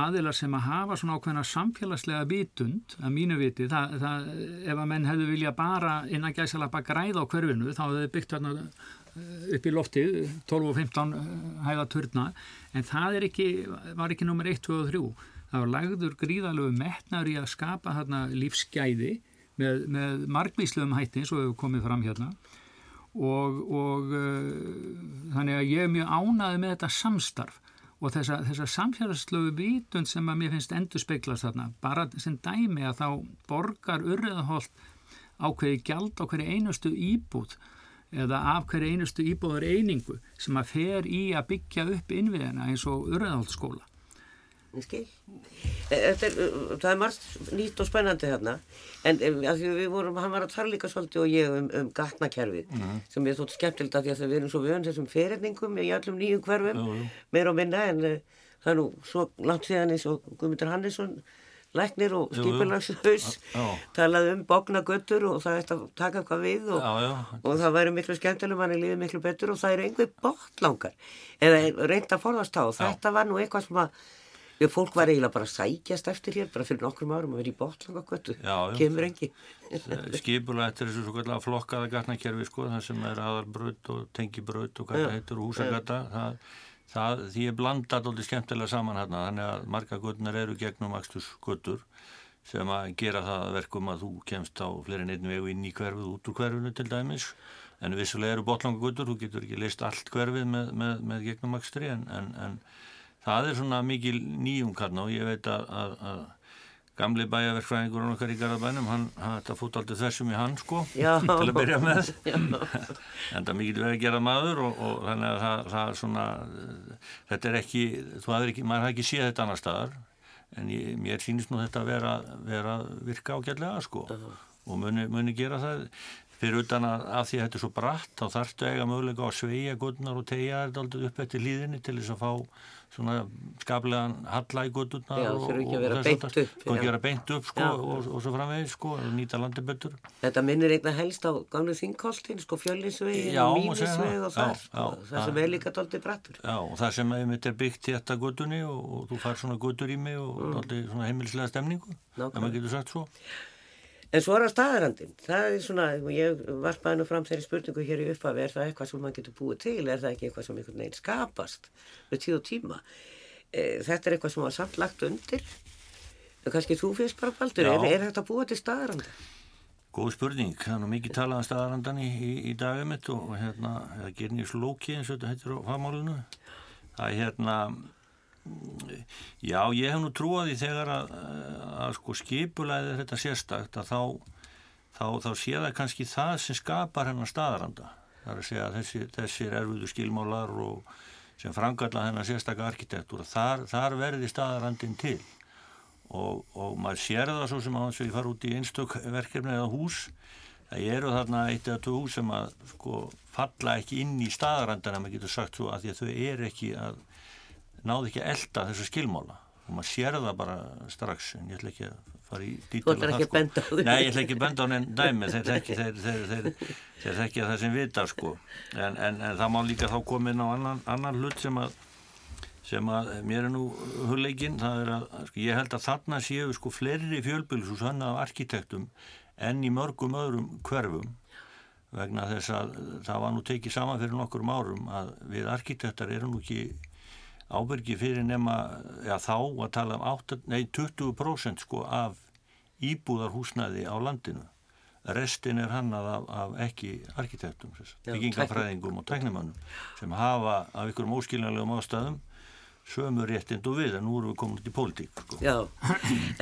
aðilar sem að hafa svona ákveðina samfélagslega vitund að mínu viti, það, það, ef að menn hefðu vilja bara innan gæsala bara græða á hverfinu þá hefðu byggt Eh, upp í loftið 12 og 15 eh, hæða turna. En það ekki, var ekki nummer 1, 2 og 3 það var lagður gríðalögu metnar í að skapa hérna lífsgæði með, með margvísluðum hætti eins og hefur komið fram hérna. Og, og uh, þannig að ég er mjög ánaði með þetta samstarf og þessa, þessa samfélagslögu vitund sem að mér finnst endur speiklast þarna. Bara sem dæmi að þá borgar urriðaholt ákveði gjald á hverju einustu íbúð eða af hverju einustu íbúðar einingu sem að fer í að byggja upp innviðina eins og urðanhaldsskóla. Skil. E, er, það er margt nýtt og spennandi þarna en við vorum, hann var að tala líka svolítið og ég um, um gatnakerfið mm -hmm. sem ég þótt skemmtild að því að við erum svo vönd þessum fyrirningum í allum nýjum hverfum mm -hmm. meira og minna en það er nú svo langt síðan eins og Guðmundur Hannesson læknir og skipulagshaus talaði um bóknagötur og það ætti að taka hvað við og, já, já. og það væri miklu skemmtileg manni lífið miklu betur og það er einhver bóttlangar eða reynd að forðast á þetta var nú eitthvað sem að við fólk var eiginlega bara að sækjast eftir hér bara fyrir nokkrum árum að vera í bóttlangagötu kemur engi Skipulag þetta er þessu svo flokkaða gatnakerfi sko það sem er aðalbröð og tengibröð og hvað heitur húsagata það það, því er blandat alltaf skemmtilega saman hérna þannig að marga gutnar eru gegnum axtursguttur sem að gera það verkum að þú kemst á fleiri neitt vegu inn í hverfið út úr hverfinu til dæmis. En vissulega eru botlanga guttur, þú getur ekki list allt hverfið með, með, með gegnum axtri en, en, en það er svona mikil nýjum kannu og ég veit að, að gamli bæjaverkfræðingur og okkar í Garðabænum hann, þetta fótt aldrei þessum í hann sko Já. til að byrja með en það mikið verið að gera maður og, og þannig að það, það svona þetta er ekki, þú hafður ekki maður hafði ekki séð þetta annar staðar en ég, mér sýnist nú þetta að vera, vera virka ágætlega sko uh -huh. og muni, muni gera það fyrir utan að, að því að þetta er svo bratt þá þarftu eiga mögulega á að sveia gutnar og tegja þetta aldrei upp eftir hlýðinni til þess að fá svona skaplegan halla í Já, þurfi ekki að vera beint upp. Góð ekki að vera beint upp sko og, og svo framvegis sko og nýta landi betur Þetta minnir einna helst á gamlu þingkoltin, sko fjöllinsvegin Já, og má segja það. mínisveg og já, það sem það- er líka doldið brattur. Já og það sem er byggt þetta guttunni og, og þú fær svona guttur í mig og mm. svona heimilislega stemningu ef maður getur sagt svo En svo er það staðarandinn, það er svona, ég varpaði nú fram þeirri spurningu hér í upphafi, er það eitthvað sem maður getur búið til, er það ekki eitthvað sem einhvern veginn skapast með tíð og tíma? E, þetta er eitthvað sem var samt lagt undir, en kannski þú fyrst bara baldur, er, er þetta búið til staðaranda? Góð spurning, það er nú mikið talað um staðarandan í, í, í dagum og hérna, eða gerni í slóki eins og þetta heitir á fagmálinu. Það er hérna, já ég hef nú trúið því þegar að, að sko skipulæði þetta sérstakt að þá, þá, þá sé það kannski það sem skapar hennar staðaranda. Það er að segja að þessi, þessir erfiðu skilmálar og sem frangalla hennar sérstakka arkitektúra, þar, þar verði staðarandin til og, og maður sér það svo sem að hans við fara út í einstök verkefni eða hús það eru þarna eitt eða hús sem að sko falla ekki inn í staðarandana maður getur sagt svo að því að þau eru ekki að náðu ekki að elda þessu skilmála. Og maður sér það bara strax en ég ætla ekki að fara í Þú dítil ætlar ekki að benda á þau. Nei, ég ætla ekki að benda á neinn dæmi þeir þekki það sem vita sko. En, en, en það má líka þá koma inn á annan, annan hlut sem að sem að mér er nú hugleikinn, það er að, sko, ég held að þarna séu sko fleiri fjölbýlshús hann af arkitektum enn í mörgum öðrum hverfum vegna þess að það var nú tekið saman fyrir nokkurum árum að við arkitektar erum nú ekki ábyrgi fyrir nema, já þá að tala um 8, nei, 20% sko af íbúðarhúsnæði á landinu. Restin er hannað af, af ekki arkitektum, byggingafræðingum og tæknimannum sem hafa af ykkurum óskiljanlegum ástæðum sömu réttind og við en nú erum við komin út í pólitík sko. Já,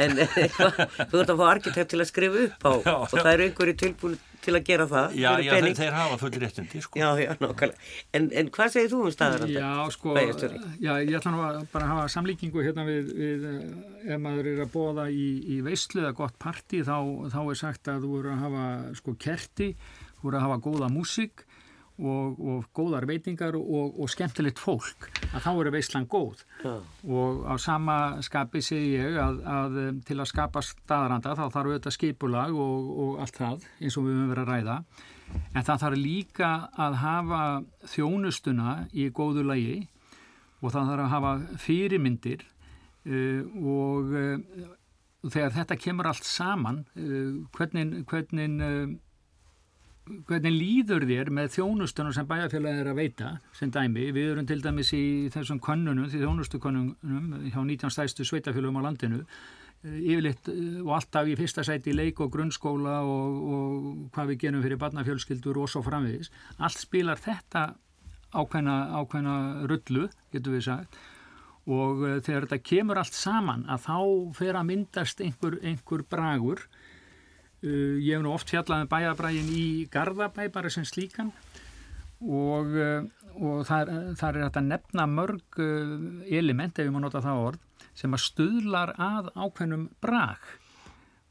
en þú ert að fá arkitekt til að skrifa upp á Já, og já. það eru einhverju tilbúin til að gera það Já, já þeir, þeir hafa full réttindi sko. Já, já, nákvæmlega. En, en hvað segir þú um staðaranda? Já, sko, já, ég ætla nú að bara hafa samlíkingu hérna við, við eh, ef maður er að bóða í, í veislu eða gott parti þá, þá er sagt að þú voru að hafa sko kerti, þú voru að hafa góða músík og, og góðar veitingar og, og skemmtilegt fólk að þá eru veislan góð Já. og á sama skapi segi ég að, að um, til að skapa staðaranda þá þarf auðvitað skipulag og, og allt það eins og við höfum verið að ræða en það þarf líka að hafa þjónustuna í góðu lagi og það þarf að hafa fyrirmyndir uh, og uh, þegar þetta kemur allt saman uh, hvernig, hvernig uh, hvernig líður þér með þjónustunum sem bæjarfélagi er að veita sem dæmi, við erum til dæmis í þessum könnunum, því þjónustukönnunum hjá 19 stæstu sveitafélagum á landinu eh, yfirleitt eh, og alltaf í fyrsta sæti í leik og grunnskóla og, og hvað við gerum fyrir barnafjölskyldur og svo framvegis. Allt spilar þetta ákveðna, ákveðna rullu, getur við sagt. Og uh, þegar þetta kemur allt saman að þá fer að myndast einhver, einhver bragur Uh, ég hef nú oft fjallað um bæjabrægin í Garðabæ bara sem slíkan. Og, uh, og þar, þar er þetta nefna mörg uh, element, ef ég má nota það orð, sem að stuðlar að ákveðnum brag.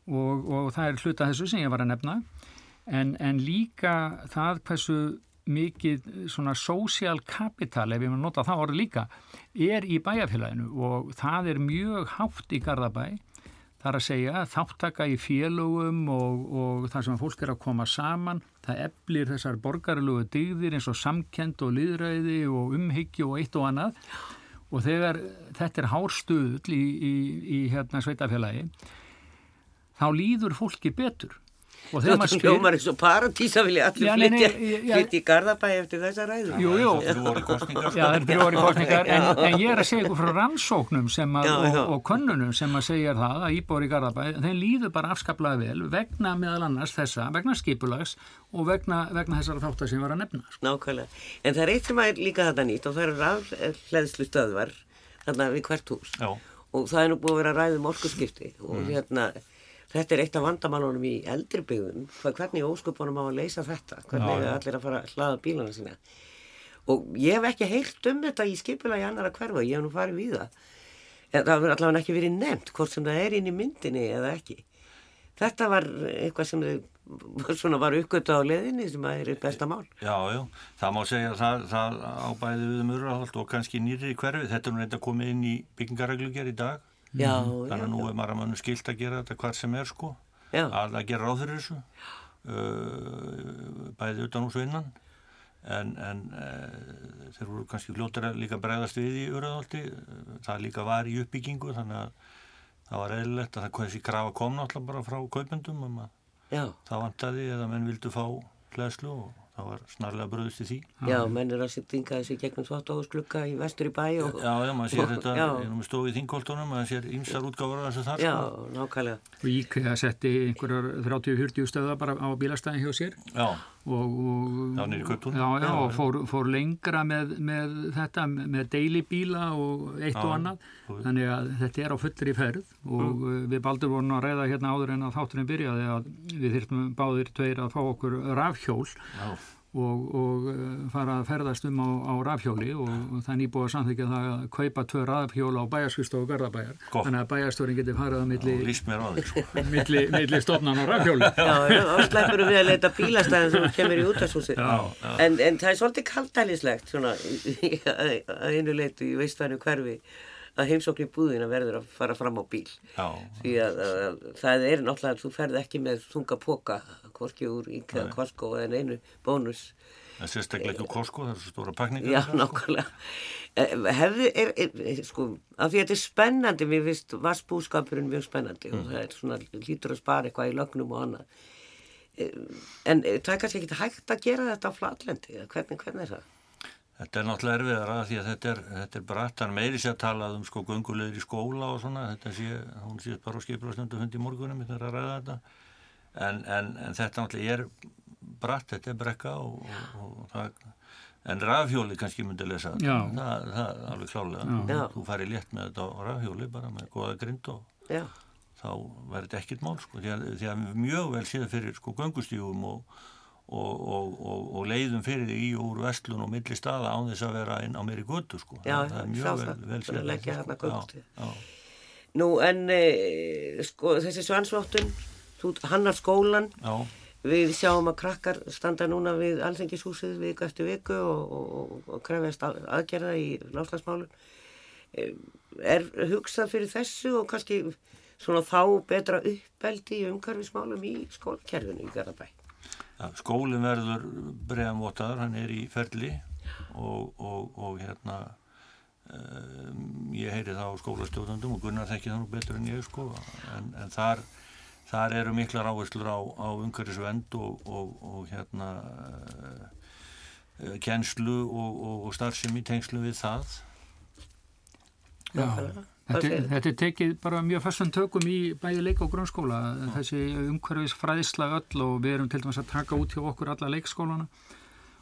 Og, og það er hluta þessu sem ég var að nefna. En, en líka það hversu mikið svona social capital, ef ég má nota það orð líka, er í bæjafélaginu og það er mjög hátt í Garðabæ Það er að segja þáttaka í félögum og, og þar sem fólk er að koma saman, það eflir þessar borgarlegu dygðir eins og samkend og liðræði og umhyggju og eitt og annað og þegar þetta er hárstuðl í, í, í hérna sveitafélagi, þá líður fólki betur. Og þegar maður spyr... hljómar eins og paradísa vilja allir flytja, flytja í Garðabæ eftir þessa ræðu. Jú, jú. Það er þrjóri kostningar, en, en ég er að segja ykkur frá rannsóknum sem að, Já, já. og, og könnunum sem að segja það að íbúar í Garðabæ, þeim líður bara afskaplega vel vegna meðal annars þessa, vegna skipulags og vegna, vegna þessara þáttar sem var að nefna. Sko. Nákvæmlega. En það er eitt sem er líka þetta nýtt og það eru rafleðslu stöðvar þarna við hvert hús. Já. Og það er nú búið að vera að ræða um orkuskipti og Mm. hérna, þetta er eitt af vandamálunum í eldri byggðum. Hvað, hvernig óskupunum á að leysa þetta? Hvernig Já, allir að fara að hlaða bílana sína? Og ég hef ekki heyrt um þetta í skipula í annara hverfa, ég hef nú farið við það. En það hefur allavega ekki verið nefnt hvort sem það er inn í myndinni eða ekki. Þetta var eitthvað sem svona var uppgötu á leðinni sem að er besta mál. Já, já, það má segja að það, það ábæði við mörgurahald og kannski nýri hverfi, þetta er nú reynda komið inn í byggingareglugjör í dag, Já, þannig að nú er maður að mann skilt að gera þetta hvar sem er sko, að gera ráð fyrir þessu, uh, bæði utan hús og innan, en, en uh, þeir voru kannski fljóttir að líka bregðast við í urðahaldi, það líka var í uppbyggingu, þannig að það var eðlilegt að það hversi krafa kom náttúrulega bara frá kaupendum um það vantaði eða menn vildu fá hlæðslu og það var snarlega bröðist í því. já, menn er að sittinga þessi gegnum þváttáðsklukka í vestur í bæ og, Já, já, maður sér þetta, ég er nú með stóð í þingoltunum, maður sér ýmsar útgáfur af þessu þar, já, sko. nákvæmlega, og IKEA setti einhverjar 30-40 stöða bara á bílastæðin hjá sér. Já, og, Já, já, og fór, fór lengra með, með þetta, með deilibíla og eitt Já, og annað. Þannig að þetta er á fullri ferð og uh, við baldur vorum að ræða hérna áður en að þátturinn byrjaði að við þyrftum báðir tveir að fá okkur rafhjól. Já, og, og uh, fara að ferðast um á, á rafhjóli og, og það er nýbúið að samþykja það að kaupa tvö rafhjóla á bæjarskristofu Garðabæjar Gott. þannig að bæjarstörin getur farið að milli, og sko. milli, milli stofnan á rafhjóli já, já, þá sleppurum við að leita bílastæðin sem kemur í útastúsi. Já, En, en það er svolítið kaldælislegt svona að einu leitu í veistvænu hverfi að heimsókn í búðina verður að fara fram á bíl. Já, Því að, að, að það er náttúrulega, þú ferð ekki með þunga póka, hvorki úr IKEA, Costco eða einu bónus. en sérstaklega ekki úr Costco, það er svo stóra pakningar. Já, nákvæmlega. Eh, Hefði, er, er, er, sko, af því að þetta er spennandi, mér finnst vassbúskapurinn mjög spennandi og það er svona, lítur að spara eitthvað í lögnum og annað. Eh, En eh, það er kannski ekki hægt að gera þetta á flatlendi, hvernig, hvernig er það? Þetta er náttúrulega erfiðara því að þetta er, þetta er bratt, er meiri sér að tala um sko göngulegir í skóla og svona, þetta sé, hún sé bara á skipularsnöndu hundi í morgunum, þetta er að ræða þetta, en, en, en þetta náttúrulega er bratt, þetta er brekka og, og, og það, en rafhjóli kannski myndi lesa þetta, það, það er alveg klálega, Já. þú færi létt með þetta á rafhjóli bara með góða grind og Já, þá verður þetta ekkert mál sko, því að, því að mjög vel séð fyrir sko göngustífum og, og, og, og, og leiðum fyrir því í og úr vestlun og milli staða án þess að vera inn á meiri götu sko. Já, það er mjög vel, það. vel leggja sko. þarna göngustíg. Já, já, nú en e, sko þessi svansvottun, þú hannar skólan, já, við sjáum að krakkar standa núna við alþengishúsið viku eftir viku og, og, krefjast að- aðgerða í láslagsmálun. E, er hugsað fyrir þessu og kannski svona þá betra uppeldi í umhverfismálum í skólakerfinu í Garðabæ? Skólinn verður bregðanvotaður, hann er í ferli og, og, og hérna um, ég heyri það á skólastjóðandum og Gunnar þekki það nú betur en ég sko, en, en þar þar eru miklar áherslur á, á umhverfisvend og, og, og hérna uh, kennslu og, og, og starfsemi í tengslu við það. Já, þetta, segirðu? þetta er tekið bara mjög fastan tökum í bæði leik og grunnskóla. Þessi umhverfis fræðisla öll og við erum til dæmis að taka út hjá okkur alla leikskólana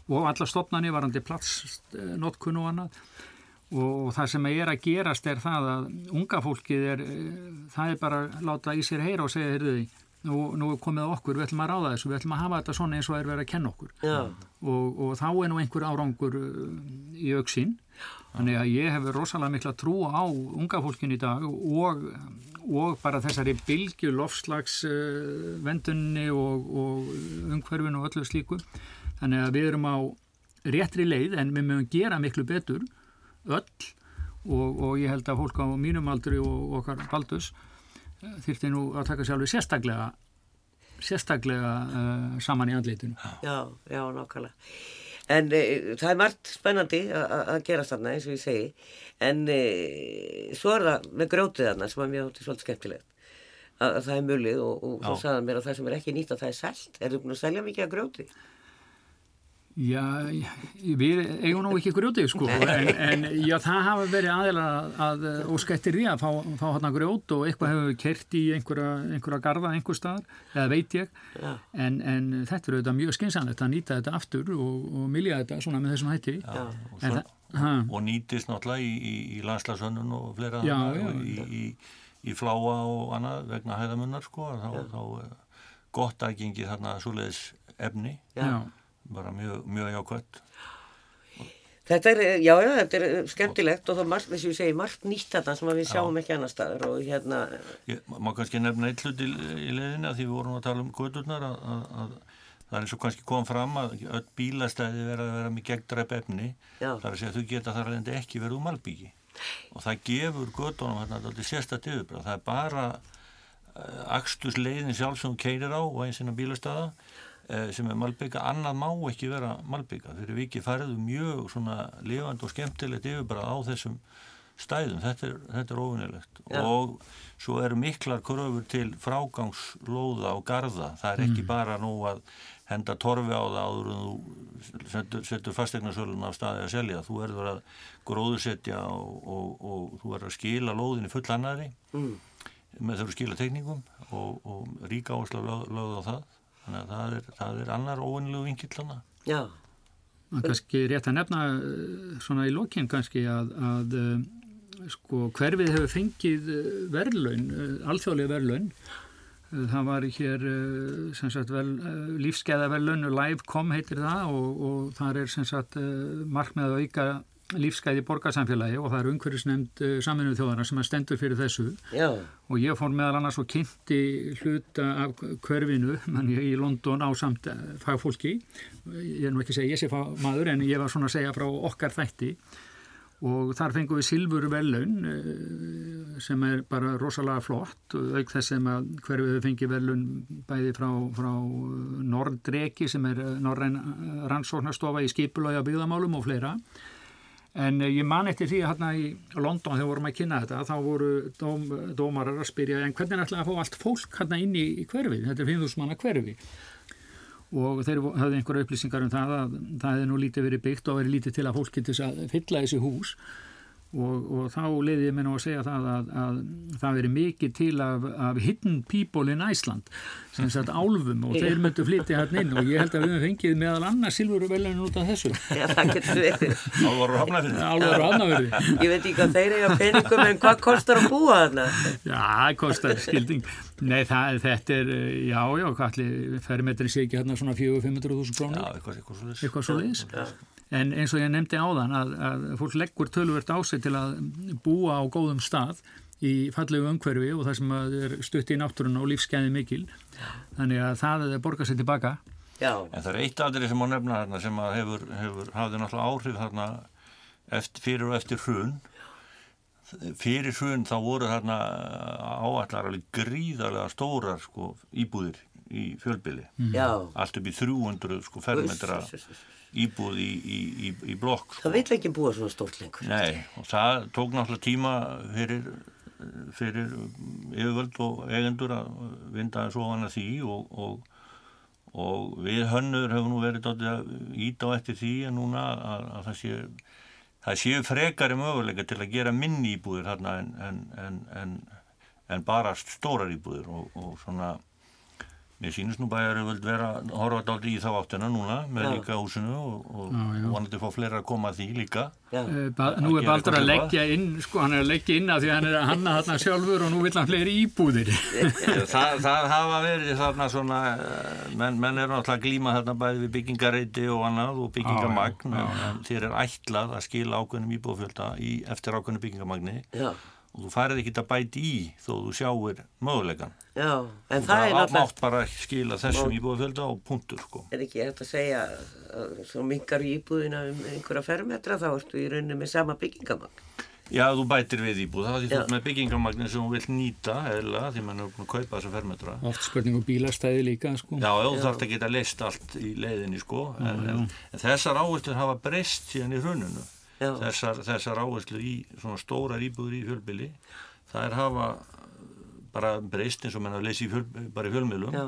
og alla stopnani varandi platsnotkun og annað. Og, og það sem er að gerast er það að unga fólkið er það er bara að láta í sér heyra og segja heyrðu því, nú, nú komið okkur við ætlum að ráða þessu, við ætlum að hafa þetta svona eins og er verið að kenna okkur. Og, og þá er nú einhver árangur uh, í auksín þannig að ég hefur rosalega mikla trú á unga fólkin í dag og, og bara þessari bylgju lofslags uh, vendunni og, og umhverfinu og öllu slíku þannig að við erum á réttri leið en við mögum gera miklu betur öll og, og ég held að fólk á mínum aldri og okkar baldus þyrfti nú að taka sjálfur sérstaklega sérstaklega uh, saman í andlitinu já, já, nákvæmlega. En e, það er margt spennandi að gera þarna eins og ég segi, en e, svo er það með grjótið þarna sem mér átti svolítið skemmtilegt. Að, að það er mulið og, og Já. sagði mér að það sem er ekki nýtt að það er selt. Er þú búin að selja mikið að grjóti? Já, við eigum nú ekki grjótið sko, en, en já, það hafa verið aðeila að óskættir því að fá, fá hann að grjót og eitthvað hefur kert í einhverja, einhverja garða einhver staðar, eða veit ég, en, en þetta er auðvitað mjög skynsanlegt að nýta þetta aftur og, og milja þetta svona með þessum hætti. Já, og, En svo, það- og nýtist náttúrulega í, í, í landslagsönnun og fleira Já, já, og í, í, í fláa og annað vegna hæðamunnar sko, þá, þá er gott aðgengi þarna svoleiðis efni, Já. Bara mjög, mjög jákvæmt. Þetta er, já, já, þetta er skemmtilegt og það margt, þess að ég segi, margt nýtt þetta sem við sjáum já. ekki annar staðar og hérna... Má kannski nefna eitt hlut í, í leðinu að því við vorum að tala um kvöturnar að, að, að það er eins og kannski kom fram að öll bílastæði verða að vera með gegndræp efni, þar að segja að þau geta þar alveg ekki verið um albyggi og það gefur göttunum hérna alltaf sérstaklega yfirbráð, það er bara uh, axtus leiðin sjálf sem þú keirir á og einsinn á bílastæða. Eh, sem er malbygga, annað má ekki vera malbygga, þeir eru vikið færðu mjög svona lifand og skemmtilegt yfirbrað á þessum stæðum þetta er, þetta er ofinilegt ja. og svo eru miklar kröfur til frágangslóða og garda það er ekki mm. bara nú að henda torfi á það áður en þú setur, setur fastegnarsölun af staði að selja þú verður að gróðursetja og, og, og þú verður að skila lóðinni full annari mm. með þau skila tekningum og, og ríka áherslu lögð á það þannig að það er, það er annar óvinnilegu vinkill Já. Það kannski rétt að nefna eh, svona í lokinn kannski að, að eh, sko hverfið hefur fengið eh, verðlaun, alþjóðlega verðlaun. Það var hér sem sagt vel, lífskeiða verðlaun Live.com heitir það og, og þar er sem sagt markmið að auka lífsgæði borgarsamfélagi og það er umhverjusnefnd uh, saminuð þjóðana sem er stendur fyrir þessu. Já. og ég fór meðal annars og kynnti hluta af hverfinu í London á samt uh, fagfólki. Ég er nú ekki að segja ég sé maður en ég var svona að segja frá okkar þætti. Og þar fengum við Silfur Vellun uh, sem er bara rosalega flott auk þess sem að hverfið fengi Vellun bæði frá, frá Nordreki sem er Norræn rannsóknarstofa í skipulögi á byggðamálum og fleira En eh, ég man eftir því að hérna í London þegar vorum að kynna þetta þá voru dóm, dómarar að spyrja en hvernig ætlaði að fá allt fólk hérna inn í, hverfi, þetta er 5.000 manna hverfi. Og þeir hafði einhverja upplýsingar um það að það hefði nú lítið verið byggt og verið lítið til að fólk getur að fylla þessi hús og, og þá leiði ég mér nú að segja það að, að það veri mikið til af, af hidden people in Iceland sem sagt álfum og þeir myndu flytja hérna inn og ég held að við hefum fengið meðal annars silfurvelun út af þessu. Já, það getur við Álvaru hafnafyrði Álvaru hafnafyrði Ég veit ekki hvað þeir eiga peningum en hvað kostar að búa þarna? Já, það kostar skilding. Nei, það, þetta er, já, já, hvað allir ferrimetri sé ekki hérna svona 400-500 krónur? Já, eitthvað, eitthvað svo leiðis en eins og ég nefndi áðan að, að fólk leggur tölvert á sig til að búa á góðum stað í fallegu umhverfi og það sem er stutt í náttúrun og lífskeiði mikil. Þannig að það er borgað sér tilbaka. Já. En það er eitt aðri sem á nefna þarna sem að hefur, hefur hafði náttúrulega áhrif þarna eftir, fyrir og eftir hrun. Fyrir hrun þá voru þarna áallar alveg gríðarlega stórar sko, íbúðir í fjölbili allt upp í 300 sko, fermetra íbúð í, í, í, í blokk. Það vil ekki búa svona stórt lengur. Nei, og það tók náttúrulega tíma fyrir, fyrir yfirvöld og eigendur að vinda svo hana því og, og, og við hönnur hefur nú verið að íta á eftir því en núna að, að það séu það séu frekari möguleika til að gera minni íbúðir hérna en, en, en, en bara stórar íbúðir og, og svona Mér sínist nú bæjar að vera að horfa alltaf í þá áttina núna með líka húsinu og, og vonandi fá fleira að koma að því líka. Uh, ba, nú er Baldur að leggja inn, sko hann er að leggja inn að því hann er að hanna þarna sjálfur og nú vil hann fleiri íbúðir. það, það hafa verið þarna svona, eh, menn, menn er náttúrulega að glíma þarna bæði við byggingareiti og annað og byggingamagn þér er ætlað að skila ákveðnum íbúðfjölda eftir ákveðnum byggingamagni. Já og þú farið ekki að bæti í þó þú sjáir mögulegan Já, en það er náttúrulega átt bara að skila þessum íbúðafölda og punktur sko. Er ekki eftir að segja að svo mingar íbúðina um einhverja fermetra þá ertu í rauninu með sama byggingamagn Já, þú bætir við íbúð þá því þú ert með byggingamagnin sem þú vilt nýta eða því mann er búin að kaupa þessa fermetra Oft spurning um bílastæði líka sko. Já, þú þarfst að geta leist allt í leiðinni sko. en, en, en þessar áherslu hafa breyst síðan í hrununu þessar, þessar áherslu í svona stórar íbúður í fjölbili það er hafa bara breyst eins og menn að leysi fjöl, bara í fjölmiðlum Já.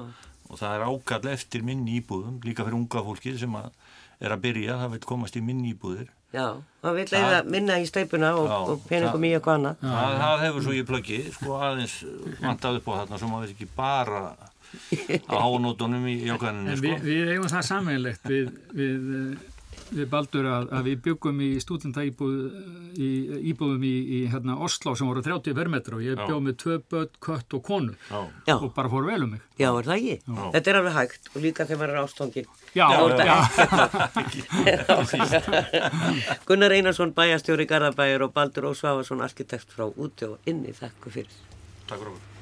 og það er ákall eftir minni íbúðum líka fyrir unga fólki sem að er að byrja, það vil komast í minni íbúðir Já, það vil leiða minna í steipuna og, og peningum í eitthvað annað það, það hefur svo ég plöggið sko aðeins vantað upp á þarna sem að við ekki bara á hánótonum í jákvæðinni sko. við, við eigum það samanlegt við, við við Baldur að, að við byggum í stúdentaíbúðum í, í, í hérna, Oslo sem voru 30 vermetra og ég bjóð með tvö börn, kött og konu Já. og bara fór vel um mig. Já, er það ekki? Já. Þetta er alveg hægt og líka þegar maður er ástofngin. Já, já. Gunnar Einarsson, bæjastjóri Garðabæjar og Baldur Ósváfarsson, arkitekt frá úti og inni. Þakku fyrir. Takk fyrir okkur.